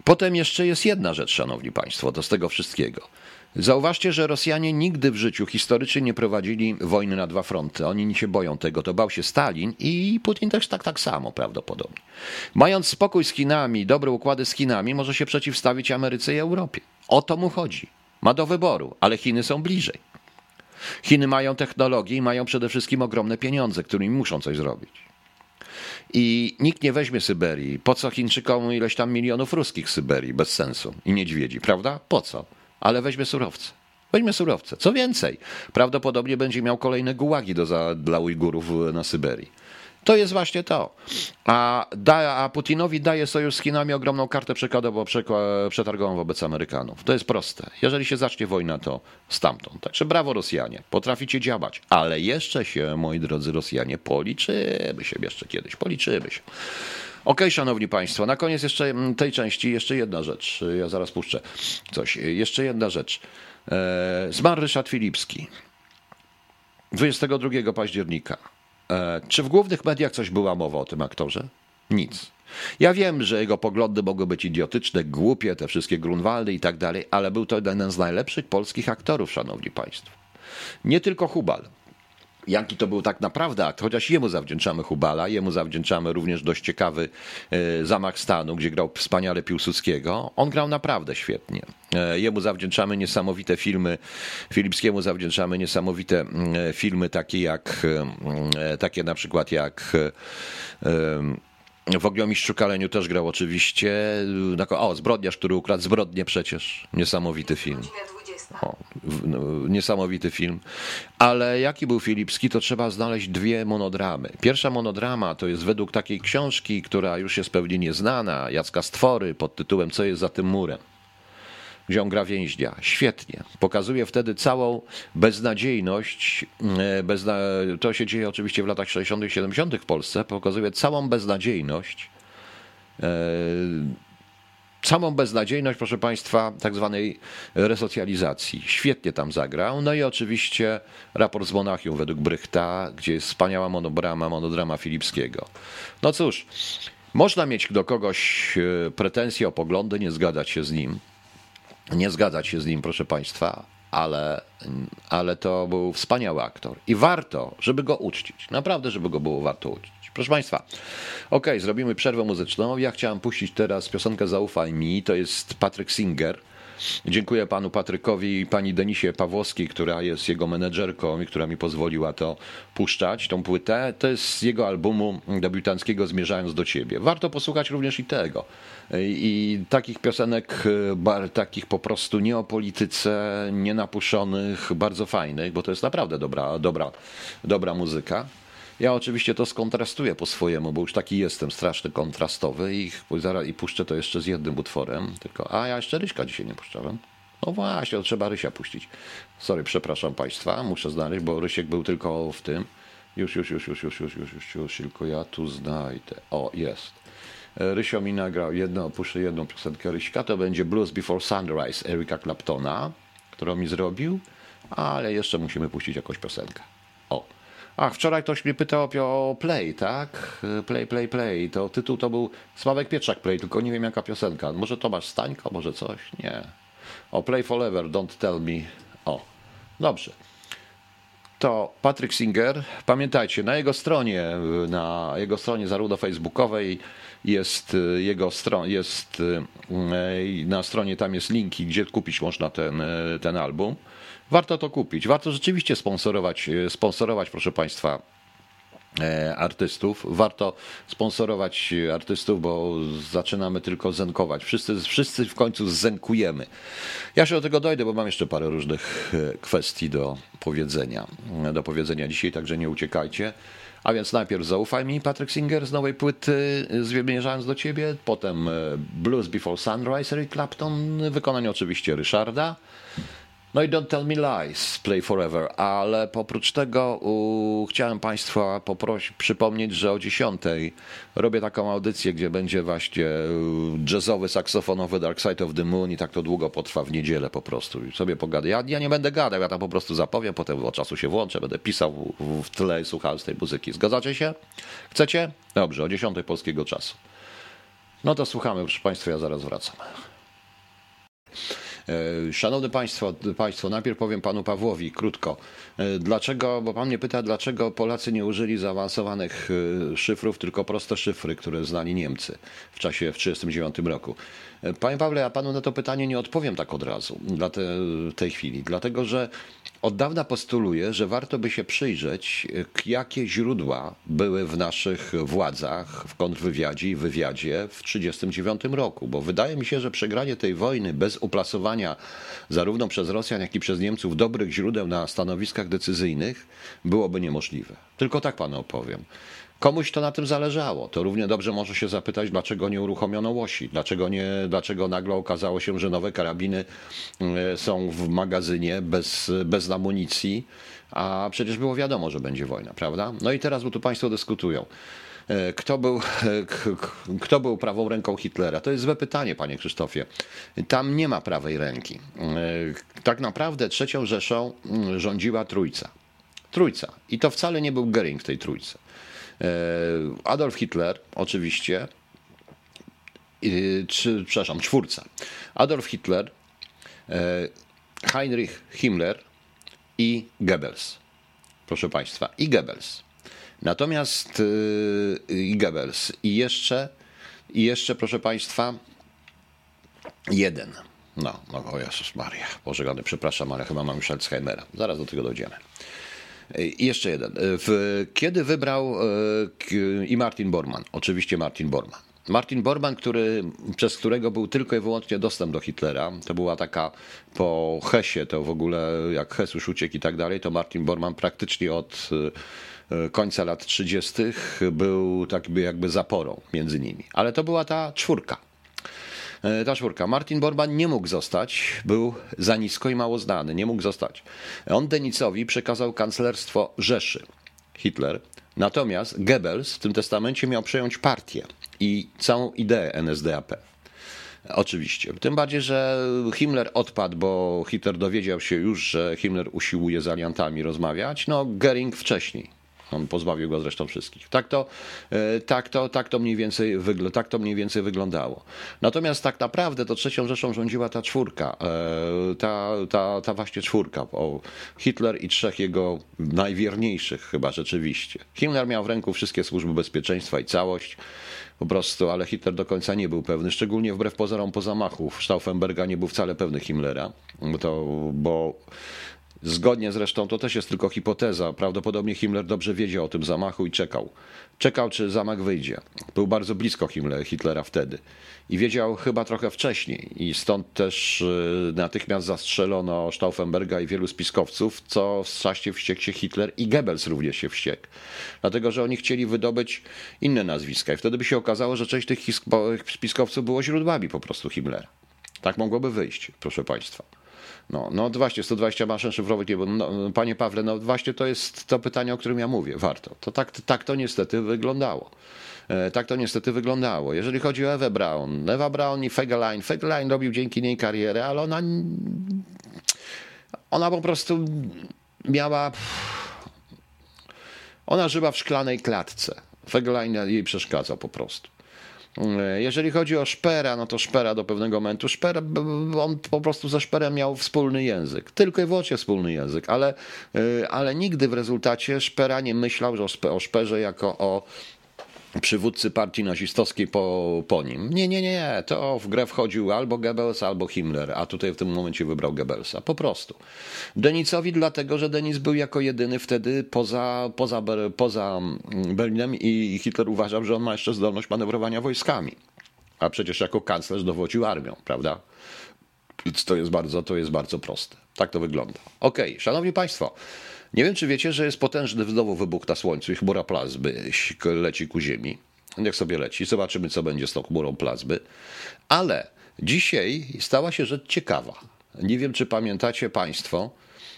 potem jeszcze jest jedna rzecz, szanowni państwo, do tego wszystkiego. Zauważcie, że Rosjanie nigdy w życiu historycznie nie prowadzili wojny na dwa fronty. Oni się boją tego. To bał się Stalin i Putin też tak, tak samo prawdopodobnie. Mając spokój z Chinami, dobre układy z Chinami, może się przeciwstawić Ameryce i Europie. O to mu chodzi. Ma do wyboru, ale Chiny są bliżej. Chiny mają technologię i mają przede wszystkim ogromne pieniądze, którymi muszą coś zrobić. I nikt nie weźmie Syberii. Po co Chińczykom ileś tam milionów ruskich Syberii? Bez sensu. I niedźwiedzi, prawda? Po co? Ale weźmie surowce. Weźmie surowce. Co więcej, prawdopodobnie będzie miał kolejne gułagi do dla Ujgurów na Syberii. To jest właśnie to. A, da, a Putinowi daje sojusz z Chinami ogromną kartę przekładową, przetargową wobec Amerykanów. To jest proste. Jeżeli się zacznie wojna, to stamtąd. Także brawo Rosjanie, potraficie działać. Ale jeszcze się, moi drodzy Rosjanie, policzymy się jeszcze kiedyś, policzymy się. Ok, szanowni państwo, na koniec jeszcze mm, tej części jeszcze jedna rzecz. Ja zaraz puszczę coś. Jeszcze jedna rzecz. E, zmarł Ryszard Filipski 22 października. E, czy w głównych mediach coś była mowa o tym aktorze? Nic. Ja wiem, że jego poglądy mogły być idiotyczne, głupie, te wszystkie Grunwaldy i tak dalej, ale był to jeden z najlepszych polskich aktorów, szanowni państwo. Nie tylko Hubal. Jaki to był tak naprawdę akt, chociaż jemu zawdzięczamy Hubala, jemu zawdzięczamy również dość ciekawy e, zamach stanu, gdzie grał wspaniale Piłsudskiego. On grał naprawdę świetnie. E, jemu zawdzięczamy niesamowite filmy, Filipskiemu zawdzięczamy niesamowite mm, e, filmy takie jak, takie na przykład jak w Ogniomistrzu Kaleniu też grał oczywiście. O, Zbrodniarz, który ukradł zbrodnię przecież. Niesamowity film. O, no, niesamowity film. Ale jaki był Filipski, to trzeba znaleźć dwie monodramy. Pierwsza monodrama to jest według takiej książki, która już jest pewnie nieznana, Jacka Stwory, pod tytułem Co jest za tym murem gdzie on gra więźnia. Świetnie. Pokazuje wtedy całą beznadziejność. E, bezna... To się dzieje oczywiście w latach 60., 70. w Polsce. Pokazuje całą beznadziejność. Całą beznadziejność, proszę Państwa, tak zwanej resocjalizacji. Świetnie tam zagrał. No i oczywiście raport z Monachium według Brychta, gdzie jest wspaniała monodrama, monodrama Filipskiego. No cóż, można mieć do kogoś e, pretensje o poglądy, nie zgadzać się z nim nie zgadzać się z nim, proszę Państwa, ale, ale to był wspaniały aktor i warto, żeby go uczcić. Naprawdę, żeby go było warto uczcić. Proszę Państwa, ok, zrobimy przerwę muzyczną. Ja chciałem puścić teraz piosenkę Zaufaj mi, to jest Patrick Singer. Dziękuję panu Patrykowi i pani Denisie Pawłowskiej, która jest jego menedżerką i która mi pozwoliła to puszczać, tą płytę. To jest z jego albumu debiutanckiego Zmierzając do ciebie. Warto posłuchać również i tego. I takich piosenek, takich po prostu nie o polityce, nie napuszonych, bardzo fajnych, bo to jest naprawdę dobra, dobra, dobra muzyka. Ja oczywiście to skontrastuję po swojemu, bo już taki jestem straszny kontrastowy i, zaraz, i puszczę to jeszcze z jednym utworem. Tylko, a ja jeszcze Ryśka dzisiaj nie puszczałem. No właśnie, to trzeba Rysia puścić. Sorry, przepraszam Państwa, muszę znaleźć, bo Rysiek był tylko w tym. Już, już, już, już, już, już, już, już, już, tylko ja tu znajdę. O, jest. Rysio mi nagrał jedno, puszczę jedną piosenkę Ryśka, to będzie Blues Before Sunrise Erika Claptona, którą mi zrobił, ale jeszcze musimy puścić jakąś piosenkę. O. Ach, wczoraj ktoś mnie pytał o Play, tak? Play, Play, Play. To tytuł to był Sławek Pietrzak Play, tylko nie wiem jaka piosenka. Może Tomasz Stańko, może coś? Nie. O Play Forever, Don't Tell Me. O, dobrze. To Patrick Singer. Pamiętajcie, na jego stronie, na jego stronie zarówno facebookowej, jest jego stron, jest na stronie tam jest linki, gdzie kupić można ten, ten album warto to kupić. Warto rzeczywiście sponsorować, e, sponsorować proszę Państwa, e, artystów. Warto sponsorować artystów, bo zaczynamy tylko zenkować. Wszyscy, wszyscy w końcu zenkujemy. Ja się do tego dojdę, bo mam jeszcze parę różnych e, kwestii do powiedzenia, do powiedzenia dzisiaj, także nie uciekajcie. A więc najpierw zaufaj mi, Patrick Singer z nowej płyty Zmierzając do ciebie, potem Blues Before Sunrise, Eric Clapton, wykonanie oczywiście Ryszarda. No i Don't Tell Me Lies, Play Forever, ale oprócz tego u, chciałem Państwa poprosić, przypomnieć, że o 10 robię taką audycję, gdzie będzie właśnie jazzowy, saksofonowy Dark Side of the Moon i tak to długo potrwa w niedzielę po prostu. I sobie pogadam. Ja, ja nie będę gadał, ja tam po prostu zapowiem, potem od czasu się włączę, będę pisał w, w tle i słuchał z tej muzyki. Zgadzacie się? Chcecie? Dobrze, o 10 polskiego czasu. No to słuchamy, proszę Państwa, ja zaraz wracam. E, szanowny Państwo, Państwo, najpierw powiem Panu Pawłowi krótko. E, dlaczego, bo Pan mnie pyta, dlaczego Polacy nie użyli zaawansowanych e, szyfrów, tylko proste szyfry, które znali Niemcy w czasie w 1939 roku. Panie Pawle, ja Panu na to pytanie nie odpowiem tak od razu, dla te, tej chwili, dlatego że od dawna postuluję, że warto by się przyjrzeć, jakie źródła były w naszych władzach, w kontrwywiadzie i wywiadzie w 1939 roku, bo wydaje mi się, że przegranie tej wojny bez uplasowania zarówno przez Rosjan, jak i przez Niemców dobrych źródeł na stanowiskach decyzyjnych byłoby niemożliwe. Tylko tak panu opowiem. Komuś to na tym zależało. To równie dobrze może się zapytać, dlaczego nie uruchomiono łosi, dlaczego, nie, dlaczego nagle okazało się, że nowe karabiny e, są w magazynie bez, bez amunicji, a przecież było wiadomo, że będzie wojna, prawda? No i teraz, bo tu Państwo dyskutują. E, kto był, e, kto był prawą ręką Hitlera? To jest złe pytanie, panie Krzysztofie. Tam nie ma prawej ręki. Tak naprawdę trzecią Rzeszą mm, rządziła trójca. Trójca. I to wcale nie był Gering w tej trójce. E, Adolf Hitler, oczywiście, czy, przepraszam, czwórce. Adolf Hitler, Heinrich Himmler i Goebbels. Proszę Państwa, i Goebbels. Natomiast i Goebbels. I jeszcze, i jeszcze, proszę Państwa, jeden. No, no o Jezus Maria, Boże Gany, przepraszam, ale chyba mam już Alzheimera. Zaraz do tego dojdziemy. I jeszcze jeden. W, kiedy wybrał i Martin Bormann, oczywiście Martin Bormann. Martin Bormann, który, przez którego był tylko i wyłącznie dostęp do Hitlera, to była taka po Hesie, to w ogóle jak Hes już uciekł i tak dalej, to Martin Bormann praktycznie od końca lat 30. był tak jakby zaporą między nimi. Ale to była ta czwórka. E, ta czwórka. Martin Bormann nie mógł zostać, był za nisko i mało znany, nie mógł zostać. On Denicowi przekazał kanclerstwo Rzeszy, Hitler. Natomiast Goebbels w tym testamencie miał przejąć partię i całą ideę NSDAP. Oczywiście. Tym bardziej, że Himmler odpadł, bo Hitler dowiedział się już, że Himmler usiłuje z aliantami rozmawiać. No, Gering wcześniej. On pozbawił go zresztą wszystkich. Tak to, e, tak to, tak to, mniej, więcej wygl- tak to mniej więcej wyglądało. Natomiast tak naprawdę to trzecią Rzeszą rządziła ta czwórka, e, ta, ta, ta właśnie czwórka, o Hitler i trzech jego najwierniejszych chyba rzeczywiście. Himmler miał w ręku wszystkie służby bezpieczeństwa i całość po prostu, ale Hitler do końca nie był pewny, szczególnie wbrew pozorom po zamachu Stauffenberga nie był wcale pewny Himmlera, to, bo Zgodnie zresztą, to też jest tylko hipoteza. Prawdopodobnie Himmler dobrze wiedział o tym zamachu i czekał. Czekał, czy zamach wyjdzie. Był bardzo blisko Hitlera wtedy. I wiedział chyba trochę wcześniej. I stąd też y, natychmiast zastrzelono Stauffenberga i wielu spiskowców, co w czasie wściekł się Hitler i Goebbels również się wściekł. Dlatego, że oni chcieli wydobyć inne nazwiska. I wtedy by się okazało, że część tych spiskowców było źródłami po prostu Himmlera. Tak mogłoby wyjść, proszę Państwa. No, no właśnie, 120 maszyn szyfrowych nie było. No, panie Pawle, no właśnie to jest to pytanie, o którym ja mówię. Warto. To tak, tak to niestety wyglądało. E, tak to niestety wyglądało. Jeżeli chodzi o Ewę Brown, Ewa Brown i Fegelein. Fegelein robił dzięki niej karierę, ale ona ona po prostu miała ona żyła w szklanej klatce. Fegelein jej przeszkadzał po prostu. Jeżeli chodzi o Szpera, no to Szpera do pewnego momentu, Szper, on po prostu ze Szperem miał wspólny język, tylko i wyłącznie wspólny język, ale, y, ale nigdy w rezultacie Szpera nie myślał o Szperze jako o przywódcy partii nazistowskiej po, po nim. Nie, nie, nie, to w grę wchodził albo Goebbels, albo Himmler, a tutaj w tym momencie wybrał Goebbelsa. Po prostu. Denicowi dlatego, że Denis był jako jedyny wtedy poza, poza, poza Berlinem i Hitler uważał, że on ma jeszcze zdolność manewrowania wojskami. A przecież jako kanclerz dowodził armią, prawda? Więc to jest bardzo, to jest bardzo proste. Tak to wygląda. Okej, okay, szanowni państwo. Nie wiem, czy wiecie, że jest potężny znowu wybuch na Słońcu i chmura plazmy leci ku Ziemi. Niech sobie leci, zobaczymy, co będzie z tą chmurą plazmy. Ale dzisiaj stała się rzecz ciekawa. Nie wiem, czy pamiętacie Państwo,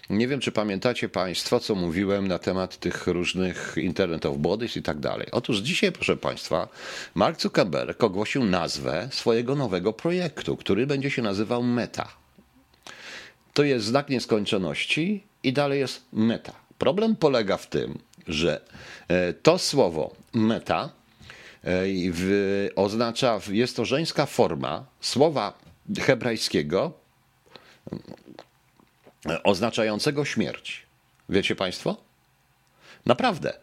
nie wiem, czy pamiętacie Państwo, co mówiłem na temat tych różnych Internet of Bodies i tak dalej. Otóż dzisiaj, proszę Państwa, Mark Zuckerberg ogłosił nazwę swojego nowego projektu, który będzie się nazywał Meta. To jest znak nieskończoności i dalej jest meta. Problem polega w tym, że e, to słowo meta e, oznacza, jest to żeńska forma słowa hebrajskiego e, oznaczającego śmierć. Wiecie Państwo? Naprawdę.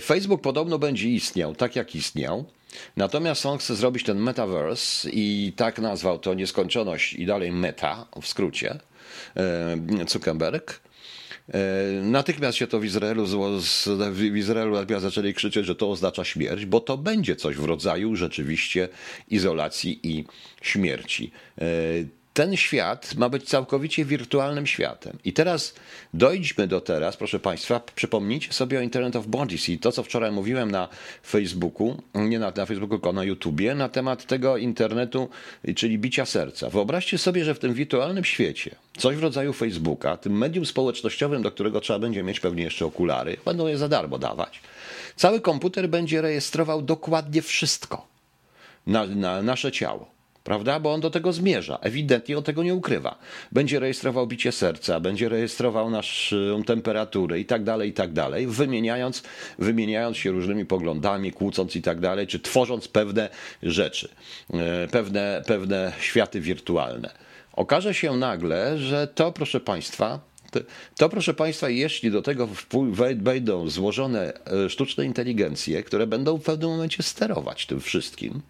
Facebook podobno będzie istniał tak, jak istniał. Natomiast on chce zrobić ten metaverse i tak nazwał to nieskończoność i dalej meta w skrócie Zuckerberg. E, natychmiast się to w Izraelu, w Izraelu natychmiast zaczęli krzyczeć, że to oznacza śmierć, bo to będzie coś w rodzaju rzeczywiście izolacji i śmierci. Ten świat ma być całkowicie wirtualnym światem. I teraz dojdźmy do teraz, proszę Państwa, przypomnijcie sobie o Internet of Bodies i to, co wczoraj mówiłem na Facebooku, nie na, na Facebooku, tylko na YouTubie, na temat tego internetu, czyli bicia serca. Wyobraźcie sobie, że w tym wirtualnym świecie, coś w rodzaju Facebooka, tym medium społecznościowym, do którego trzeba będzie mieć pewnie jeszcze okulary, będą je za darmo dawać, cały komputer będzie rejestrował dokładnie wszystko na, na nasze ciało prawda? Bo on do tego zmierza. Ewidentnie on tego nie ukrywa. Będzie rejestrował bicie serca, będzie rejestrował naszą temperaturę i tak dalej, i tak dalej, wymieniając, wymieniając się różnymi poglądami, kłócąc i tak dalej, czy tworząc pewne rzeczy, e, pewne, pewne światy wirtualne. Okaże się nagle, że to, proszę Państwa, to, proszę Państwa, jeśli do tego wejdą złożone e, sztuczne inteligencje, które będą w pewnym momencie sterować tym wszystkim,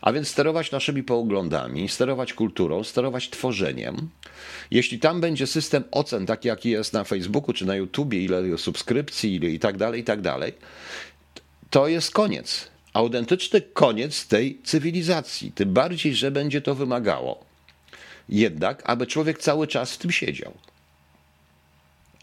a więc sterować naszymi poglądami, sterować kulturą, sterować tworzeniem, jeśli tam będzie system ocen, taki jaki jest na Facebooku czy na YouTubie, ile subskrypcji, ile i tak dalej, i tak dalej, to jest koniec. Autentyczny koniec tej cywilizacji. Tym bardziej, że będzie to wymagało jednak, aby człowiek cały czas w tym siedział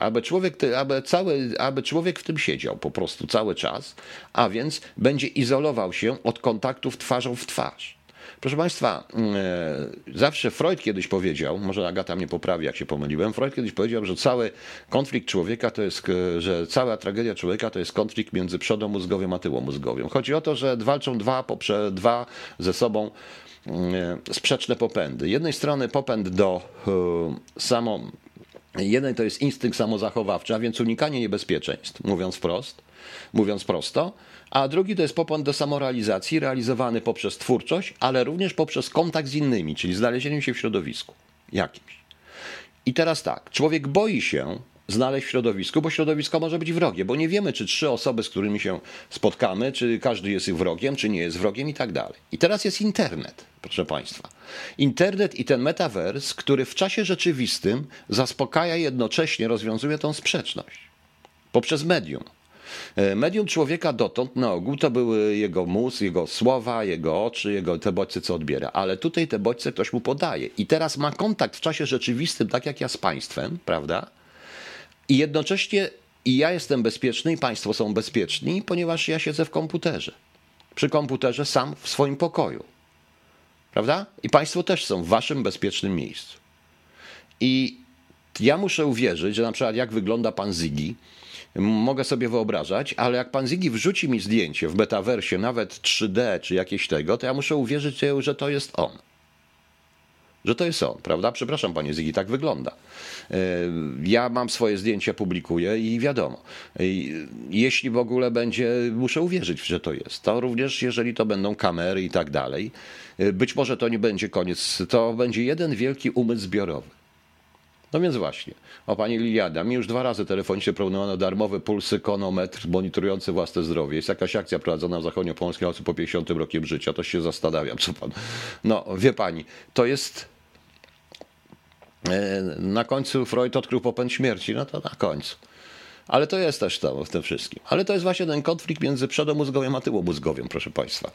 aby człowiek, aby, cały, aby człowiek w tym siedział po prostu cały czas, a więc będzie izolował się od kontaktów twarzą w twarz. Proszę Państwa, mm, e, zawsze Freud kiedyś powiedział, może Agata mnie poprawi, jak się pomyliłem, Freud kiedyś powiedział, że cały konflikt człowieka to jest, e, że cała tragedia człowieka to jest konflikt między przodą mózgowym a tyłą mózgowym. Chodzi o to, że walczą dwa, poprze, dwa ze sobą mm, e, sprzeczne popędy. Jednej strony popęd do samo Jeden to jest instynkt samozachowawczy, a więc unikanie niebezpieczeństw, mówiąc wprost, mówiąc prosto, a drugi to jest popęd do samorealizacji, realizowany poprzez twórczość, ale również poprzez kontakt z innymi, czyli znalezieniem się w środowisku jakimś. I teraz tak, człowiek boi się znaleźć w środowisku, bo środowisko może być wrogie, bo nie wiemy, czy trzy osoby, z którymi się spotkamy, czy każdy jest wrogiem, czy nie jest wrogiem i tak dalej. I teraz jest internet, proszę Państwa. Internet i ten metavers, który w czasie rzeczywistym zaspokaja jednocześnie, rozwiązuje tą sprzeczność poprzez medium. E, medium człowieka dotąd na ogół to były jego mózg, jego słowa, jego oczy, jego te bodźce, co odbiera. Ale tutaj te bodźce ktoś mu podaje. I teraz ma kontakt w czasie rzeczywistym, tak jak ja z państwem, prawda? I jednocześnie i ja jestem bezpieczny, i Państwo są bezpieczni, ponieważ ja siedzę w komputerze. Przy komputerze sam w swoim pokoju. Prawda? I Państwo też są w Waszym bezpiecznym miejscu. I ja muszę uwierzyć, że na przykład jak wygląda Pan Ziggy, mogę sobie wyobrażać, ale jak Pan Ziggy wrzuci mi zdjęcie w metaversie, nawet 3D czy jakieś tego, to ja muszę uwierzyć, że to jest on że to jest on, prawda? Przepraszam, panie Zygi, tak wygląda. E, ja mam swoje zdjęcia, publikuję i wiadomo. Jeśli w ogóle będzie, muszę uwierzyć, że to jest. To również, jeżeli to będą kamery i tak dalej, e, być może to nie będzie koniec, to będzie jeden wielki umysł zbiorowy. No więc właśnie, o pani Liliada, mi już dwa razy telefonicznie proponowano darmowy pulsykonometr monitorujący własne zdrowie. Jest jakaś akcja prowadzona w zachodnio-polskiej osób po 50 rokiem życia, to się zastanawiam, co pan... No, wie pani, to jest E, na końcu Freud odkrył popęd śmierci, no to na końcu. Ale to jest też to w tym wszystkim. Ale to jest właśnie ten konflikt między przodomózgowiem a tyłomózgowiem, proszę Państwa.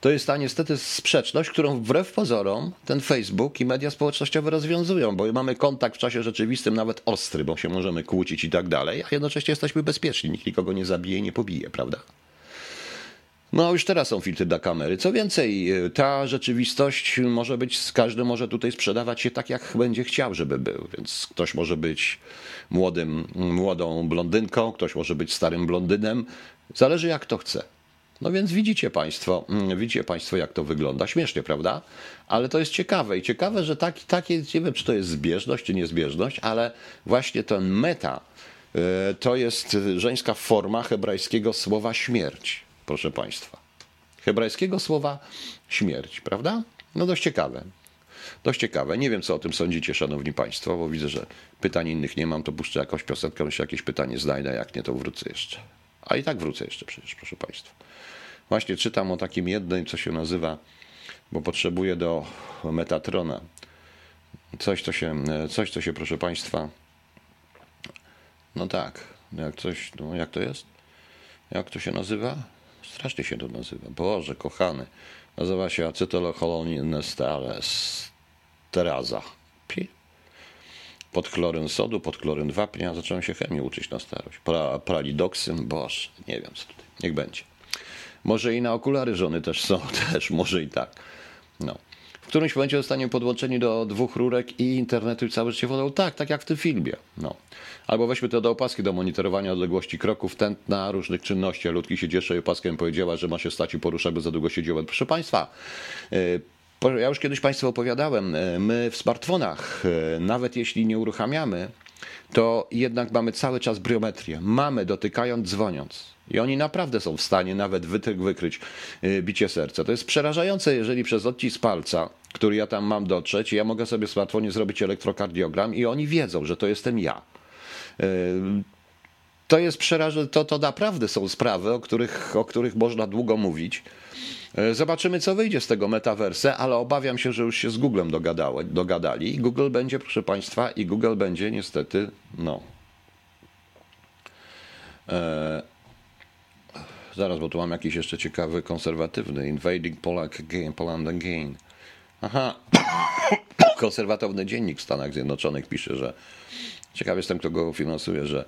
To jest ta niestety sprzeczność, którą wbrew pozorom ten Facebook i media społecznościowe rozwiązują, bo mamy kontakt w czasie rzeczywistym, nawet ostry, bo się możemy kłócić i tak dalej, a jednocześnie jesteśmy bezpieczni, nikt nikogo nie zabije i nie pobije, prawda? No już teraz są filtry dla kamery. Co więcej, ta rzeczywistość może być, każdy może tutaj sprzedawać się tak, jak będzie chciał, żeby był. Więc ktoś może być młodym, młodą blondynką, ktoś może być starym blondynem. Zależy jak to chce. No więc widzicie Państwo, widzicie Państwo, jak to wygląda. Śmiesznie, prawda? Ale to jest ciekawe i ciekawe, że tak, takie, nie wiem, czy to jest zbieżność, czy niezbieżność, ale właśnie ten meta e, to jest żeńska forma hebrajskiego słowa śmierć proszę Państwa. Hebrajskiego słowa śmierć, prawda? No dość ciekawe. Dość ciekawe. Nie wiem, co o tym sądzicie, szanowni państwo, bo widzę, że pytań innych nie mam, to puszczę jakąś piosenkę, jeśli jakieś pytanie znajdę, jak nie, to wrócę jeszcze. A i tak wrócę jeszcze przecież, proszę państwa. Właśnie czytam o takim jednym, co się nazywa, bo potrzebuję do Metatrona. Coś, co się, coś, co się, proszę państwa, no tak, jak coś, no jak to jest? Jak to się nazywa? Strasznie się to nazywa. Boże, kochany. Nazywa się acetylocholonines teraza. Pod chloryn sodu, pod chloryn wapnia. Zacząłem się chemii uczyć na starość. Pra, pralidoksyn, boże, nie wiem co tutaj. Niech będzie. Może i na okulary żony też są, też może i tak. No. W którymś momencie zostanie podłączeni do dwóch rurek i internetu i całe życie wodą. Tak, tak jak w tym filmie. No. Albo weźmy te do opaski do monitorowania odległości kroków, tętna, różnych czynności. Ludki się cieszy i opaskiem powiedziała, że ma się stać i poruszać, bo za długo siedziała. Proszę Państwa, yy, Ja już kiedyś Państwu opowiadałem, e, my w smartfonach, e, nawet jeśli nie uruchamiamy, to jednak mamy cały czas biometrię. Mamy dotykając, dzwoniąc. I oni naprawdę są w stanie nawet wykryć e, bicie serca. To jest przerażające, jeżeli przez odcisk palca, który ja tam mam dotrzeć, ja mogę sobie w smartfonie zrobić elektrokardiogram i oni wiedzą, że to jestem ja. To jest przerażające, to, to naprawdę są sprawy, o których, o których można długo mówić. E, zobaczymy, co wyjdzie z tego metaverse, ale obawiam się, że już się z Googlem dogadało, dogadali. Google będzie, proszę Państwa, i Google będzie niestety, no. E, zaraz, bo tu mam jakiś jeszcze ciekawy, konserwatywny. Invading Polak again, Poland again. Aha. Konserwatywny dziennik w Stanach Zjednoczonych pisze, że ciekaw jestem, kto go finansuje, że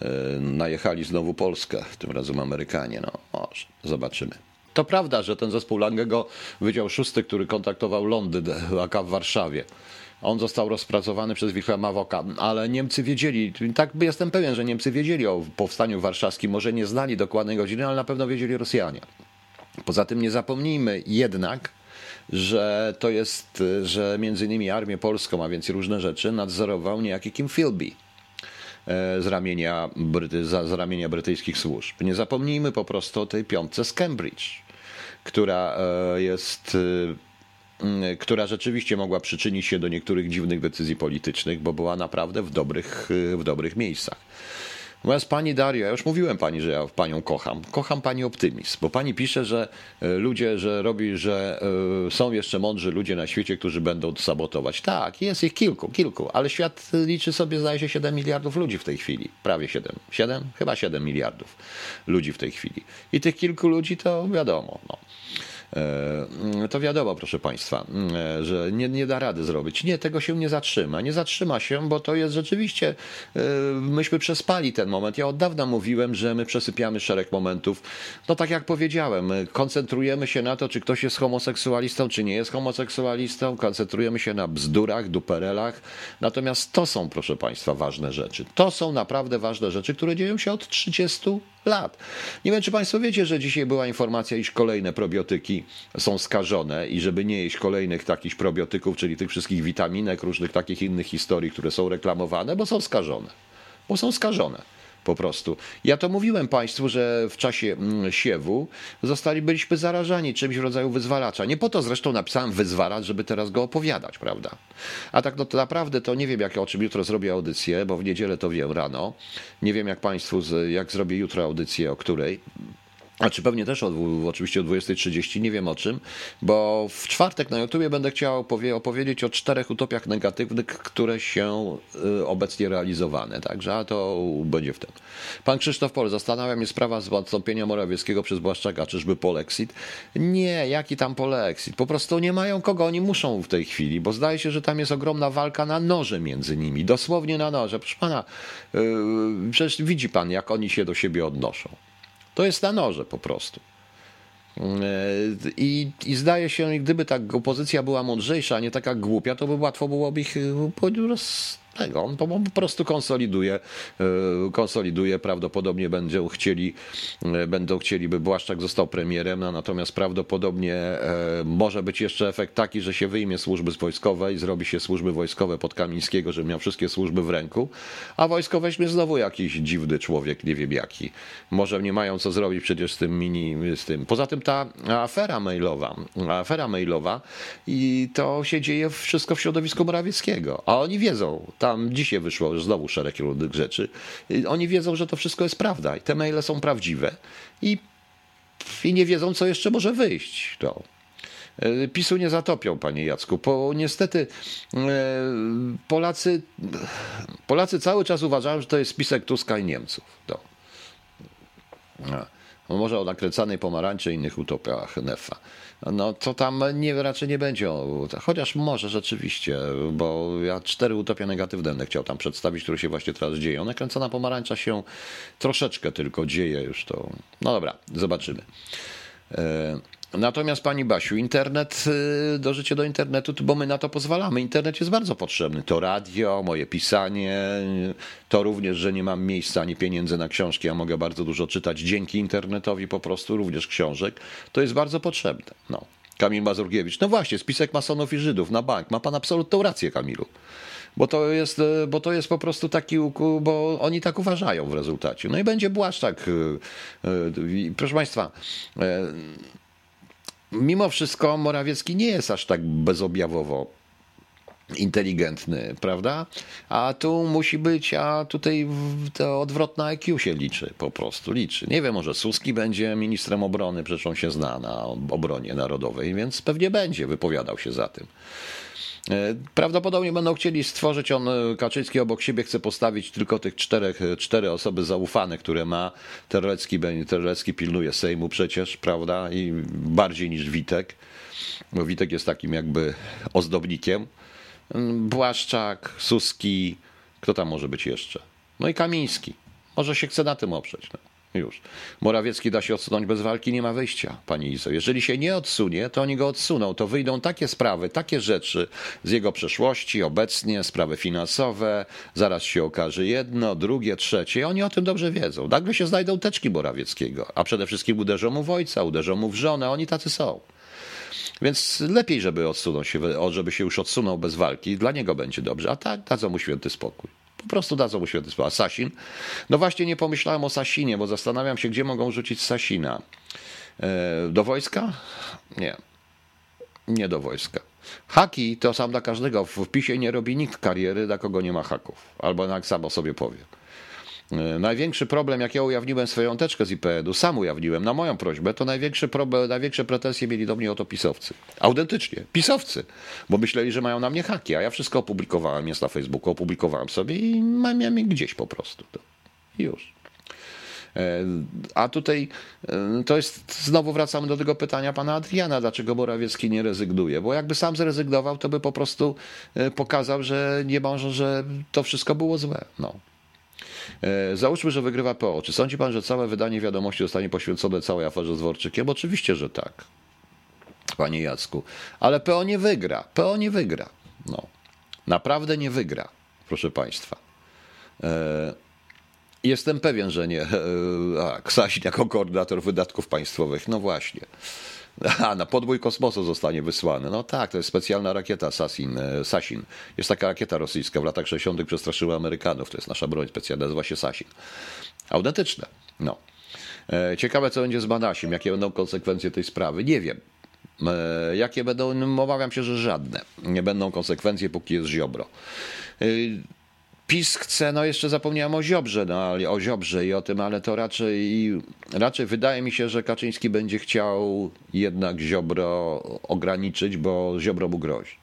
e, najechali znowu Polskę, tym razem Amerykanie. No, może, zobaczymy. To prawda, że ten zespół Langego, Wydział Szósty, który kontaktował Londyn, AK w Warszawie, on został rozpracowany przez Wilhelma Woka, ale Niemcy wiedzieli, tak jestem pewien, że Niemcy wiedzieli o powstaniu warszawskim, może nie znali dokładnej godziny, ale na pewno wiedzieli Rosjanie. Poza tym nie zapomnijmy jednak, że to jest, że między innymi armię polską, a więc różne rzeczy, nadzorował niejaki Kim Philby E, z ramienia, z ramienia brytyjskich służb. Nie zapomnijmy po prostu o tej piątce z Cambridge, która e, jest e, która rzeczywiście mogła przyczynić się do niektórych dziwnych decyzji politycznych, bo była naprawdę w dobrych, w dobrych miejscach. Natomiast pani Dario, ja już mówiłem pani, że ja panią kocham. Kocham pani optymizm, bo pani pisze, że e, ludzie, że robi, że e, są jeszcze mądrzy ludzie na świecie, którzy będą sabotować. Tak, jest ich kilku, kilku, ale świat liczy sobie, zdaje się, 7 miliardów ludzi w tej chwili. Prawie 7. 7? Chyba 7 miliardów ludzi w tej chwili. I tych kilku ludzi to wiadomo. No. E, to wiadomo, proszę Państwa, e, że nie, nie da rady zrobić. Nie, tego się nie zatrzyma. Nie zatrzyma się, bo to jest rzeczywiście, e, myśmy przespali ten moment. Ja od dawna mówiłem, że my przesypiamy szereg momentów. No tak jak powiedziałem, koncentrujemy się na to, czy ktoś jest homoseksualistą, czy nie jest homoseksualistą, koncentrujemy się na bzdurach, duperelach. Natomiast to są, proszę Państwa, ważne rzeczy. To są naprawdę ważne rzeczy, które dzieją się od 30 lat. Nie wiem, czy Państwo wiecie, że dzisiaj była informacja, iż kolejne probiotyki są skażone i żeby nie jeść kolejnych takich probiotyków, czyli tych wszystkich witaminek, różnych takich innych historii, które są reklamowane, bo są skażone. Bo są skażone po prostu. Ja to mówiłem Państwu, że w czasie mm, siewu zostali, byliśmy zarażani czymś w rodzaju wyzwalacza. Nie po to zresztą napisałem wyzwalacz, żeby teraz go opowiadać, prawda? A tak no to naprawdę to nie wiem, jak o czym jutro zrobię audycję, bo w niedzielę to wiem rano. Nie wiem, jak Państwu, jak zrobię jutro audycję, o której. A czy pewnie też o, oczywiście o 20.30, nie wiem o czym, bo w czwartek na YouTubie będę chciał opowiedzieć o czterech utopiach negatywnych, które się y, obecnie realizowane. Także a to będzie w tym. Pan Krzysztof Pol, zastanawia mnie sprawa z odstąpienia Morawieckiego przez Błaszczaka, czyżby polexit? Nie, jaki tam polexit? Po prostu nie mają kogo, oni muszą w tej chwili, bo zdaje się, że tam jest ogromna walka na noże między nimi, dosłownie na noże. Proszę pana, yy, przecież widzi pan, jak oni się do siebie odnoszą. To jest na noże po prostu. I, I zdaje się, gdyby ta opozycja była mądrzejsza, a nie taka głupia, to by łatwo byłoby ich tego. On po prostu konsoliduje, e, konsoliduje. Prawdopodobnie będą chcieli, e, będą chcieli, by Błaszczak został premierem, natomiast prawdopodobnie e, może być jeszcze efekt taki, że się wyjmie służby wojskowe i zrobi się służby wojskowe pod Kamińskiego, żeby miał wszystkie służby w ręku, a wojsko weźmie znowu jakiś dziwny człowiek, nie wiem jaki. Może nie mają co zrobić przecież z tym mini, z tym. Poza tym ta afera mailowa, afera mailowa i to się dzieje wszystko w środowisku Morawieckiego, a oni wiedzą, tam dzisiaj wyszło znowu szereg różnych rzeczy. Oni wiedzą, że to wszystko jest prawda i te maile są prawdziwe i, i nie wiedzą, co jeszcze może wyjść. E, PiSu nie zatopią, panie Jacku. Po, niestety e, Polacy, Polacy cały czas uważają, że to jest spisek Tuska i Niemców. To. Może o nakręcanej pomarańczy i innych utopiach Nefa no to tam nie, raczej nie będzie. Chociaż może rzeczywiście, bo ja cztery utopie negatywne będę chciał tam przedstawić, które się właśnie teraz dzieją. Nakręcona pomarańcza się troszeczkę tylko dzieje już to. No dobra, zobaczymy. E, Natomiast pani Basiu, internet, y, dążycie do internetu, bo my na to pozwalamy. Internet jest bardzo potrzebny. To radio, moje pisanie, to również, że nie mam miejsca ani pieniędzy na książki, a mogę bardzo dużo czytać dzięki internetowi po prostu, również książek. To jest bardzo potrzebne. No. Kamil Mazurkiewicz. No właśnie, spisek masonów i Żydów na bank. Ma pan absolutną rację, Kamilu. Bo to jest, e, bo to jest po prostu taki, bo oni tak uważają w rezultacie. No i będzie Błaszczak. E, e, proszę Państwa, mimo wszystko Morawiecki nie jest aż tak bezobjawowo inteligentny, prawda? A tu musi być, a tutaj to odwrotna IQ się liczy, po prostu liczy. Nie wiem, może Suski będzie ministrem obrony, przecież on się zna na obronie narodowej, więc pewnie będzie, wypowiadał się za tym. E, prawdopodobnie będą chcieli stworzyć, on e, Kaczyński obok siebie chce postawić tylko tych czterech, e, cztery osoby zaufane, które ma. Terlecki, Terlecki pilnuje Sejmu przecież, prawda, i bardziej niż Witek, bo Witek jest takim jakby ozdobnikiem. Błaszczak, Suski, kto tam może być jeszcze? No i Kamiński. Może się chce na tym oprzeć. No. Już. Morawiecki da się odsunąć bez walki, nie ma wyjścia, pani Izo. Jeżeli się nie odsunie, to oni go odsuną. To wyjdą takie sprawy, takie rzeczy z jego przeszłości, obecnie, sprawy finansowe, zaraz się okaże jedno, drugie, trzecie. Oni o tym dobrze wiedzą. Nagle się znajdą teczki Morawieckiego, a przede wszystkim uderzą mu w ojca, uderzą mu w żonę, oni tacy są. Więc lepiej, żeby odsunął się, żeby się już odsunął bez walki, dla niego będzie dobrze, a tak dadzą mu święty spokój. Po prostu dadzą mu spokój. A Sasin? No właśnie nie pomyślałem o Sasinie, bo zastanawiam się, gdzie mogą rzucić Sasina. E, do wojska? Nie. Nie do wojska. Haki to sam dla każdego. W PiSie nie robi nikt kariery, dla kogo nie ma haków. Albo jak samo sobie powie. E, największy problem, jak ja ujawniłem swoją teczkę z IPN-u, sam ujawniłem na moją prośbę, to największy problem, największe pretensje mieli do mnie o to pisowcy. Autentycznie, pisowcy, bo myśleli, że mają na mnie haki, a ja wszystko opublikowałem, jest na Facebooku, opublikowałem sobie i mam je gdzieś po prostu. To już. E, a tutaj e, to jest, znowu wracamy do tego pytania pana Adriana, dlaczego Morawiecki nie rezygnuje, bo jakby sam zrezygnował, to by po prostu pokazał, że nie może, że to wszystko było złe. No. E, załóżmy, że wygrywa PO. Czy sądzi pan, że całe wydanie wiadomości zostanie poświęcone całej aferze z Dworczykiem? Oczywiście, że tak, panie Jacku. Ale PO nie wygra. PO nie wygra. No. Naprawdę nie wygra, proszę państwa. E, jestem pewien, że nie. E, a, Ksasin jako koordynator wydatków państwowych. No właśnie. A, na podbój kosmosu zostanie wysłany. No tak, to jest specjalna rakieta Sasin, e, Sasin. Jest taka rakieta rosyjska, w latach 60. przestraszyła Amerykanów. To jest nasza broń specjalna, nazywa się Sasin. Autentyczne. No. E, ciekawe, co będzie z Banasim, jakie będą konsekwencje tej sprawy. Nie wiem. E, jakie będą, no, obawiam się, że żadne. Nie będą konsekwencje, póki jest Ziobro. PiS chce, no jeszcze zapomniałem o Ziobrze, no, ale o Ziobrze i o tym, ale to raczej, raczej wydaje mi się, że Kaczyński będzie chciał jednak Ziobro ograniczyć, bo Ziobro mu grozi.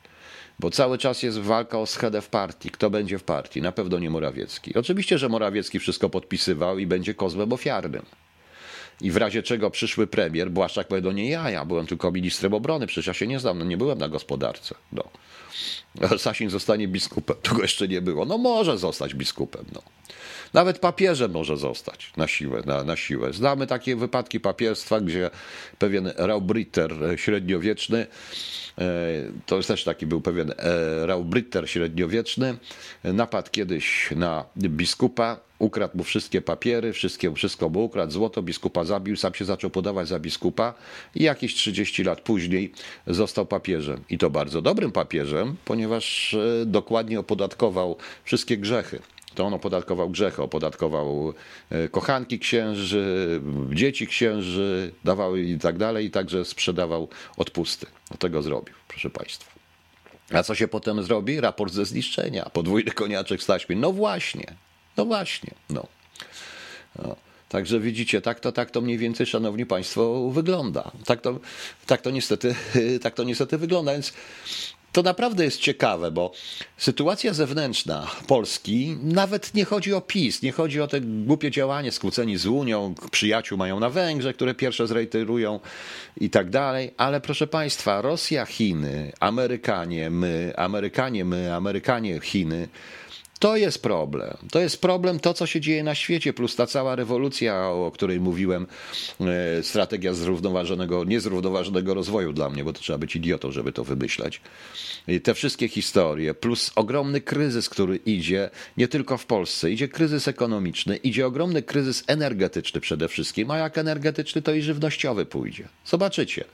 Bo cały czas jest walka o schedę w partii. Kto będzie w partii? Na pewno nie Morawiecki. Oczywiście, że Morawiecki wszystko podpisywał i będzie kozłem ofiarnym. I w razie czego przyszły premier, Błaszczak powie, no nie ja, ja byłem tylko ministrem obrony, przecież ja się nie znam, no nie byłem na gospodarce. No. Sasin zostanie biskupem, tego jeszcze nie było. No może zostać biskupem, no. Nawet papieżem może zostać na siłę. Na, na siłę. Znamy takie wypadki papierstwa, gdzie pewien Raubritter średniowieczny, e, to jest też taki był pewien e, Raubritter średniowieczny, napadł kiedyś na biskupa, ukradł mu wszystkie papiery, wszystkie, wszystko mu ukradł, złoto biskupa zabił, sam się zaczął podawać za biskupa i jakieś 30 lat później został papieżem. I to bardzo dobrym papieżem, ponieważ e, dokładnie opodatkował wszystkie grzechy to on opodatkował grzechy, opodatkował e, kochanki księży, dzieci księży, dawał i tak dalej, i także sprzedawał odpusty. Do tego zrobił, proszę Państwa. A co się potem zrobi? Raport ze zniszczenia, podwójny koniaczek z taśmy. No właśnie, no właśnie, no. no. Także widzicie, tak to, tak to mniej więcej, szanowni państwo, wygląda. Tak to, tak to, niestety, tak to niestety wygląda. Więc to naprawdę jest ciekawe, bo sytuacja zewnętrzna Polski nawet nie chodzi o PiS, nie chodzi o te głupie działanie, skłóceni z Unią, przyjaciół mają na Węgrzech, które pierwsze zrejterują i tak dalej, ale proszę Państwa, Rosja, Chiny, Amerykanie, my, Amerykanie, my, Amerykanie, Chiny, To jest problem. To jest problem to, co się dzieje na świecie, plus ta cała rewolucja, o której mówiłem, e, strategia zrównoważonego, niezrównoważonego rozwoju dla mnie, bo to trzeba być idiotą, żeby to wymyślać. I te wszystkie historie, plus ogromny kryzys, który idzie nie tylko w Polsce, idzie kryzys ekonomiczny, idzie ogromny kryzys energetyczny przede wszystkim, a jak energetyczny, to i żywnościowy pójdzie. Zobaczycie.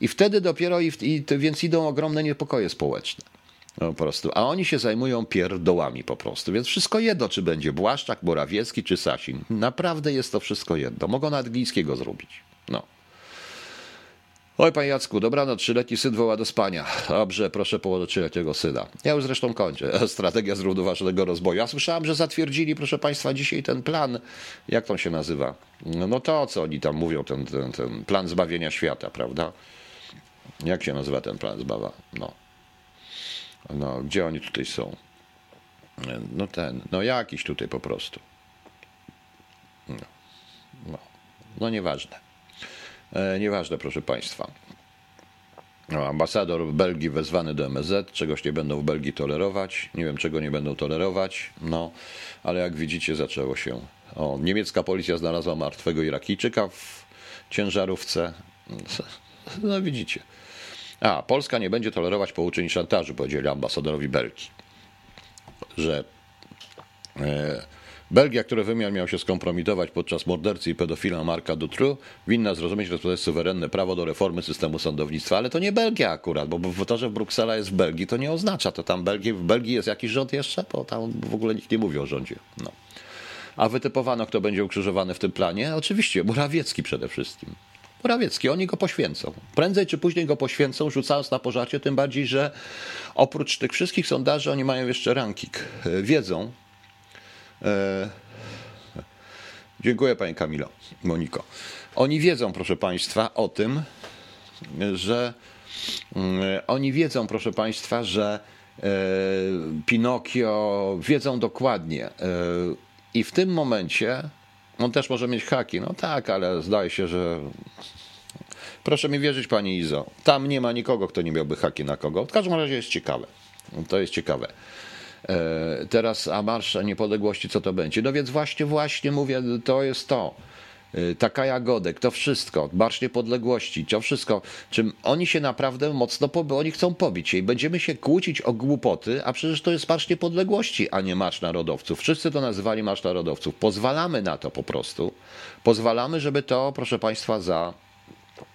I wtedy dopiero, i, i więc idą ogromne niepokoje społeczne. No, po prostu. A oni się zajmują pierdołami po prostu. Więc wszystko jedno, czy będzie Błaszczak, Morawiecki czy Sasin. Naprawdę jest to wszystko jedno. Mogą nawet Glińskiego zrobić. No. Oj, panie Jacku, dobranoc, trzyletni syn woła do spania. Dobrze, proszę położyć trzyletniego syna. Ja już zresztą kończę. Strategia zrównoważonego rozwoju. Ja słyszałem, że zatwierdzili, proszę państwa, dzisiaj ten plan, jak to się nazywa? No to, co oni tam mówią, ten, ten, ten plan zbawienia świata, prawda? Jak się nazywa ten plan zbawa? No. No, gdzie oni tutaj są? No ten, no jakiś tutaj po prostu. No, no, no nieważne. E, nieważne, proszę Państwa. No, ambasador Belgii wezwany do MSZ, czegoś nie będą w Belgii tolerować. Nie wiem, czego nie będą tolerować, no, ale jak widzicie, zaczęło się. O, niemiecka policja znalazła martwego Irakijczyka w ciężarówce. No, widzicie. A, Polska nie będzie tolerować pouczeń i szantażu, powiedzieli ambasadorowi Belgii. Że e, Belgia, który wymiar miał się skompromitować podczas mordercy i pedofila Marka Dutru, winna zrozumieć, że to jest suwerenne prawo do reformy systemu sądownictwa, ale to nie Belgia akurat, bo to, że Bruksela jest w Belgii, to nie oznacza, to tam Belgii, w Belgii jest jakiś rząd jeszcze, bo tam w ogóle nikt nie mówi o rządzie. No. A wytypowano, kto będzie ukrzyżowany w tym planie? Oczywiście, Morawiecki przede wszystkim. Morawiecki, oni go poświęcą. Prędzej czy później go poświęcą, rzucając na pożarcie, tym bardziej, że oprócz tych wszystkich sondaży oni mają jeszcze ranking. E, wiedzą. E... Dziękuję Pani Kamilo, Moniko. Oni wiedzą, proszę Państwa, o tym, że mm, oni wiedzą, proszę Państwa, że e, Pinokio wiedzą dokładnie. E, I w tym momencie on też może mieć haki. No tak, ale zdaje się, że. Proszę mi wierzyć, pani Izo. Tam nie ma nikogo, kto nie miałby haki na kogo. W każdym razie jest ciekawe. To jest ciekawe. E, teraz, a Marsz Niepodległości, co to będzie? No więc właśnie, właśnie mówię, to jest to. Y, taka Jagodek, to wszystko, Marsz Niepodległości, to wszystko, czym oni się naprawdę mocno, poby, oni chcą pobić się i będziemy się kłócić o głupoty, a przecież to jest Marsz Niepodległości, a nie Marsz Narodowców. Wszyscy to nazywali Marsz Narodowców. Pozwalamy na to po prostu. Pozwalamy, żeby to, proszę Państwa, za,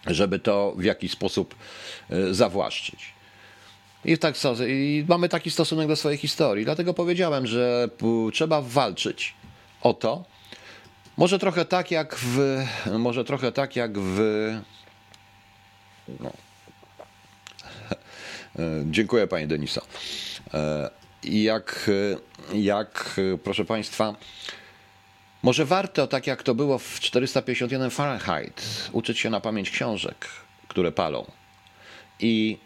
żeby to w jakiś sposób y, zawłaszczyć. I, tak, I mamy taki stosunek do swojej historii. Dlatego powiedziałem, że trzeba walczyć o to, może trochę tak jak w. Może trochę tak jak w. No. Dziękuję Panie Deniso. I jak, jak, proszę Państwa, może warto, tak jak to było w 451 Fahrenheit, uczyć się na pamięć książek, które palą. I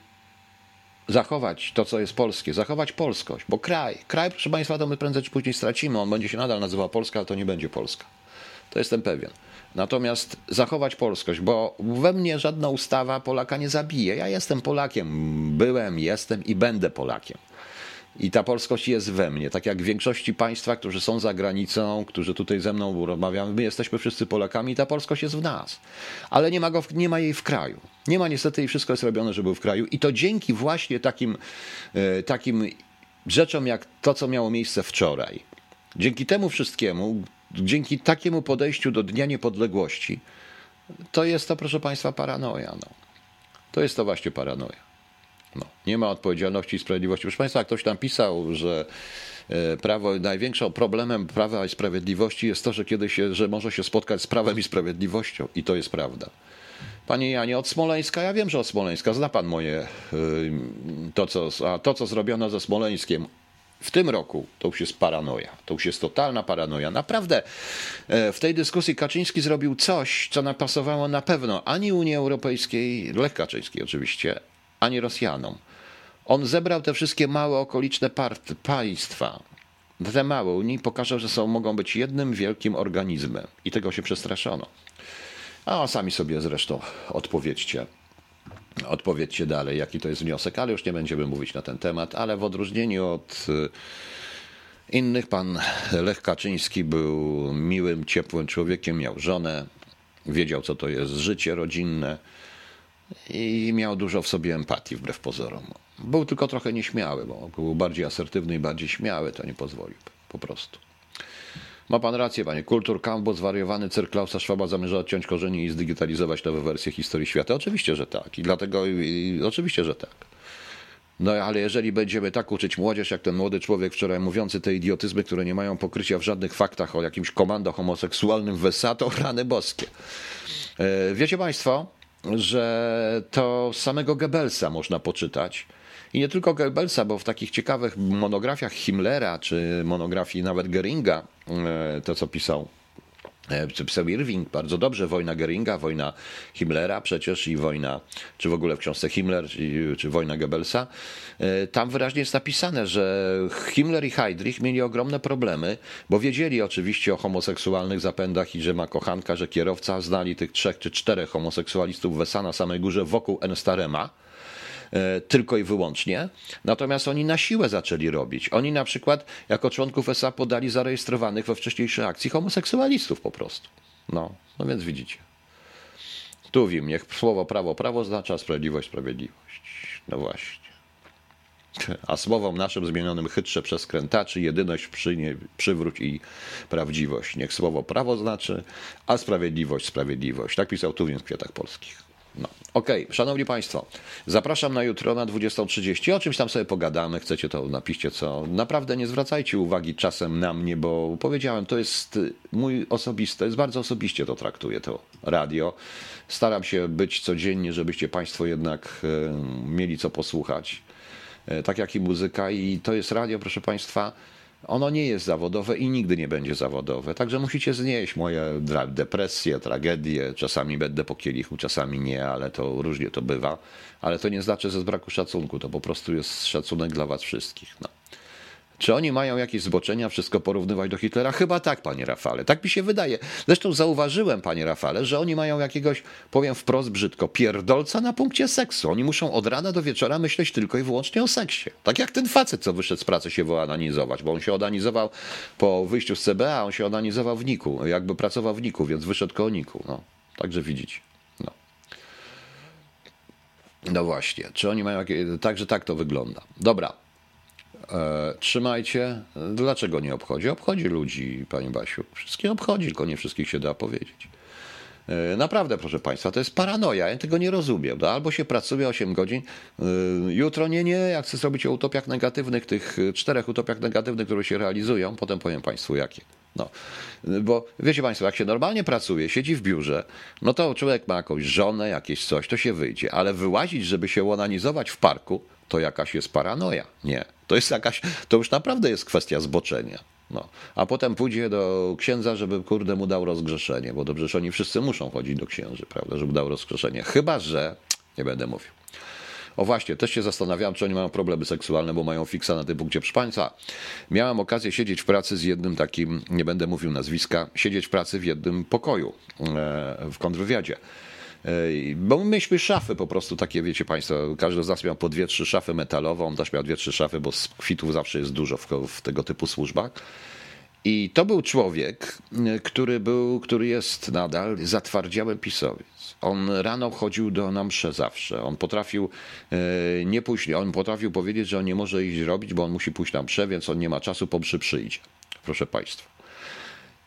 zachować to, co jest polskie, zachować polskość, bo kraj, kraj, proszę Państwa, to my prędzej czy później stracimy. On będzie się nadal nazywał Polska, ale to nie będzie Polska. To jestem pewien. Natomiast zachować polskość, bo we mnie żadna ustawa Polaka nie zabije. Ja jestem Polakiem, byłem, jestem i będę Polakiem. I ta polskość jest we mnie, tak jak w większości państwa, którzy są za granicą, którzy tutaj ze mną rozmawiamy, my jesteśmy wszyscy Polakami i ta polskość jest w nas. Ale nie ma, go, nie ma jej w kraju. Nie ma niestety i wszystko jest robione, żeby był w kraju. I to dzięki właśnie takim, e, takim rzeczom, jak to, co miało miejsce wczoraj. Dzięki temu wszystkiemu dzięki takiemu podejściu do Dnia Niepodległości, to jest to, proszę Państwa, paranoja. No. To jest to właśnie paranoja. No. Nie ma odpowiedzialności i sprawiedliwości. Proszę Państwa, ktoś tam pisał, że e, prawo, największym problemem prawa i sprawiedliwości jest to, że kiedy się, że może się spotkać z prawem i sprawiedliwością. I to jest prawda. Panie Janie, od Smoleńska, ja wiem, że od Smoleńska, zna pan moje, e, to co, a to, co zrobiono ze Smoleńskiem, w tym roku to już jest paranoja. To już jest totalna paranoja. Naprawdę e, w tej dyskusji Kaczyński zrobił coś, co napasowało na pewno ani Unii Europejskiej, Lech Kaczyński oczywiście, ani Rosjanom. On zebrał te wszystkie małe okoliczne part, państwa, te małe Unii, pokazał, że są, mogą być jednym wielkim organizmem. I tego się przestraszono. A sami sobie zresztą odpowiedzcie. Odpowiedzcie dalej, jaki to jest wniosek, ale już nie będziemy mówić na ten temat, ale w odróżnieniu od innych. Pan Lech Kaczyński był miłym, ciepłym człowiekiem, miał żonę, wiedział, co to jest życie rodzinne i miał dużo w sobie empatii, wbrew pozorom. Był tylko trochę nieśmiały, bo był bardziej asertywny i bardziej śmiały, to nie pozwolił po prostu. Ma pan rację, panie. Kultur Cambo, zwariowany cyrk Klausa Schwaba zamierza odciąć korzenie i zdigitalizować nowe wersje historii świata. Oczywiście, że tak. I dlatego, i, oczywiście, że tak. No ale jeżeli będziemy tak uczyć młodzież, jak ten młody człowiek wczoraj mówiący te idiotyzmy, które nie mają pokrycia w żadnych faktach o jakimś komando homoseksualnym w to rany boskie. E, wiecie Państwo, że to samego Goebbelsa można poczytać. I nie tylko Goebbelsa, bo w takich ciekawych monografiach Himmlera, czy monografii nawet Geringa, to co pisał E, czy Irving. Bardzo dobrze, wojna Geringa, wojna Himmlera przecież i wojna, czy w ogóle w książce Himmler, czy, czy wojna Goebbelsa, e, tam wyraźnie jest napisane, że Himmler i Heydrich mieli ogromne problemy, bo wiedzieli oczywiście o homoseksualnych zapędach i że ma kochanka, że kierowca znali tych trzech czy czterech homoseksualistów Wesa na samej górze wokół Enstarema, E, tylko i wyłącznie. Natomiast oni na siłę zaczęli robić. Oni na przykład jako członków SA podali zarejestrowanych we wcześniejszej akcji homoseksualistów po prostu. No, no więc widzicie. Tu wiem, niech słowo prawo prawo oznacza sprawiedliwość sprawiedliwość. No właśnie. A słowom naszym zmienionym chytrze przez krętaczy jedyność przynie, przywróć i prawdziwość. Niech słowo prawo znaczy, a sprawiedliwość sprawiedliwość. Tak pisał Tuwim w Kwiatach Polskich. No, okej, okay. szanowni państwo, zapraszam na jutro na 20.30. O czymś tam sobie pogadamy, chcecie to napiszcie co. Naprawdę nie zwracajcie uwagi czasem na mnie, bo powiedziałem, to jest mój osobisty, jest bardzo osobiście to traktuję, to radio. Staram się być codziennie, żebyście państwo jednak e, mieli co posłuchać. E, tak jak i muzyka i to jest radio, proszę państwa, ono nie jest zawodowe i nigdy nie będzie zawodowe. Także musicie znieść moje depresje, tragedie. Czasami będę po kielichu, czasami nie, ale to różnie to bywa. Ale to nie znaczy, że z braku szacunku. To po prostu jest szacunek dla was wszystkich. No. Czy oni mają jakieś zboczenia, wszystko porównywać do Hitlera? Chyba tak, panie Rafale. Tak mi się wydaje. Zresztą zauważyłem, panie Rafale, że oni mają jakiegoś, powiem wprost brzydko, pierdolca na punkcie seksu. Oni muszą od rana do wieczora myśleć tylko i wyłącznie o seksie. Tak jak ten facet, co wyszedł z pracy się wyonanizować, bo on się odanizował po wyjściu z CBA, on się odanizował w Niku, jakby pracował w Niku, więc wyszedł koło Niku. No, także widzicie. No. No właśnie, czy oni mają jakieś... Także tak to wygląda. Dobra, trzymajcie. Dlaczego nie obchodzi? Obchodzi ludzi, Panie Basiu. Wszystkich obchodzi, tylko nie wszystkich się da powiedzieć. E, naprawdę, proszę Państwa, to jest paranoja. Ja tego nie rozumiem. No, albo się pracuje 8 godzin, e, jutro nie, nie, jak chcę zrobić o utopiach negatywnych, tych czterech utopiach negatywnych, które się realizują, potem powiem Państwu jakie. No, bo wiecie Państwo, jak się normalnie pracuje, siedzi w biurze, no to człowiek ma jakąś żonę, jakieś coś, to się wyjdzie, ale wyłazić, żeby się onanizować w parku, to jakaś jest paranoja. Nie. To jest jakaś, to już naprawdę jest kwestia zboczenia. No. A potem pójdzie do księdza, żeby kurde mu dał rozgrzeszenie, bo dobrze, że oni wszyscy muszą chodzić do księży, prawda, żeby dał rozgrzeszenie. Chyba, że nie będę mówił. O właśnie, też się zastanawiałem, czy oni mają problemy seksualne, bo mają fiksa na tym punkcie. Proszę miałem okazję siedzieć w pracy z jednym takim, nie będę mówił nazwiska, siedzieć w pracy w jednym pokoju e, w kontrwywiadzie. Bo my mieliśmy szafy po prostu takie, wiecie Państwo, każdy z nas miał po dwie, trzy szafy metalowe, on też miał dwie, trzy szafy, bo kwitów zawsze jest dużo w, w tego typu służbach. I to był człowiek, który, był, który jest nadal zatwardziały pisowiec. On rano chodził do na zawsze. On potrafił e, nie pójść, on potrafił powiedzieć, że on nie może iść robić, bo on musi pójść na msze, więc on nie ma czasu, po mszy przyjdzie. Proszę Państwa.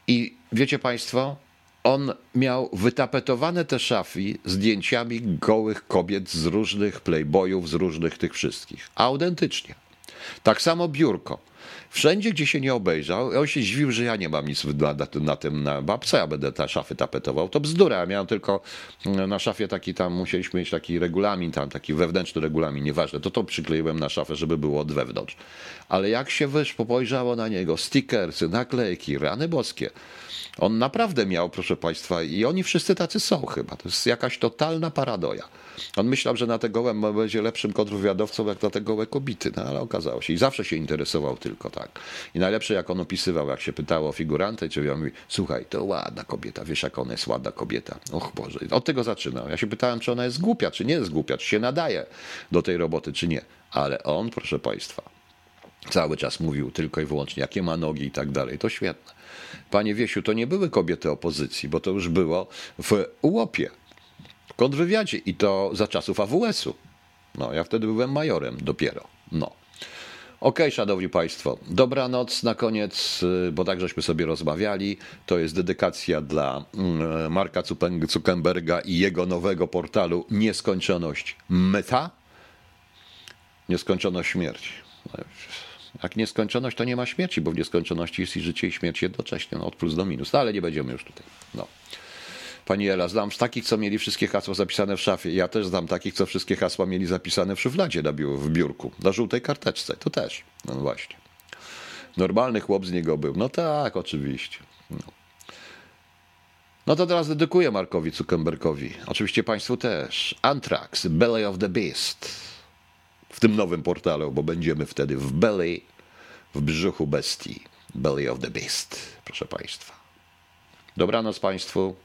I wiecie Państwo, on miał wytapetowane te szafy zdjęciami gołych kobiet z różnych playboyów, z różnych tych wszystkich. Autentycznie. Tak samo biurko. Wszędzie, gdzie się nie obejrzał, on się zdziwił, że ja nie mam nic na, na, na tym, na babce, ja będę te szafy tapetował. To bzdura, ja miałem tylko na szafie taki tam, musieliśmy mieć taki regulamin tam, taki wewnętrzny regulamin, nieważne, to to przykleiłem na szafę, żeby było od wewnątrz. Ale jak się wysz, popojrzało na niego, stickersy, naklejki, rany boskie, on naprawdę miał, proszę Państwa, i oni wszyscy tacy są chyba. To jest jakaś totalna paradoja. On myślał, że na te gołe będzie lepszym kontrwywiadowcą jak na te gołe kobiety, no ale okazało się. I zawsze się interesował tylko tak. I najlepsze, jak on opisywał, jak się pytało o figurantę, czy on mówi, słuchaj, to ładna kobieta, wiesz, jak ona jest ładna kobieta. Och Boże. Od tego zaczynał. Ja się pytałem, czy ona jest głupia, czy nie jest głupia, czy się nadaje do tej roboty, czy nie. Ale on, proszę Państwa, Cały czas mówił tylko i wyłącznie, jakie ma nogi i tak dalej. To świetne. Panie Wiesiu, to nie były kobiety opozycji, bo to już było w UOP-ie, w kontrwywiadzie i to za czasów AWS-u. No, ja wtedy byłem majorem dopiero. No. Okej, okay, szanowni państwo, dobranoc na koniec, y, bo tak żeśmy sobie rozmawiali. To jest dedykacja dla mm, Marka Zuckerberga i jego nowego portalu Nieskończoność Meta. Nieskończoność śmierci. Jak nieskończoność, to nie ma śmierci, bo w nieskończoności jest i życie i śmierć jednocześnie, no, od plus do minus. No, ale nie będziemy już tutaj. No. Pani Ela, znam takich, co mieli wszystkie hasła zapisane w szafie. Ja też znam takich, co wszystkie hasła mieli zapisane w szufladzie na biur, w biurku, na żółtej karteczce. To też. No właśnie. Normalny chłop z niego był. No tak, oczywiście. No. No to teraz dedykuję Markowi Zuckerbergowi. Oczywiście Państwu też. Anthrax, Belly of the Beast. W tym nowym portalu, bo będziemy wtedy w Belly, w brzuchu bestii. Belly of the Beast, proszę Państwa. Dobranoc Państwu.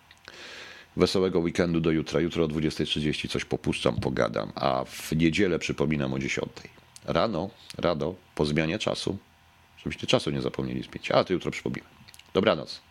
Wesołego weekendu do jutra. Jutro o 20.30 coś popuszczam, pogadam, a w niedzielę przypominam o 10.00. Rano, rado, po zmianie czasu. Żebyście czasu nie zapomnieli zmienić, a to jutro przypomnę. Dobranoc.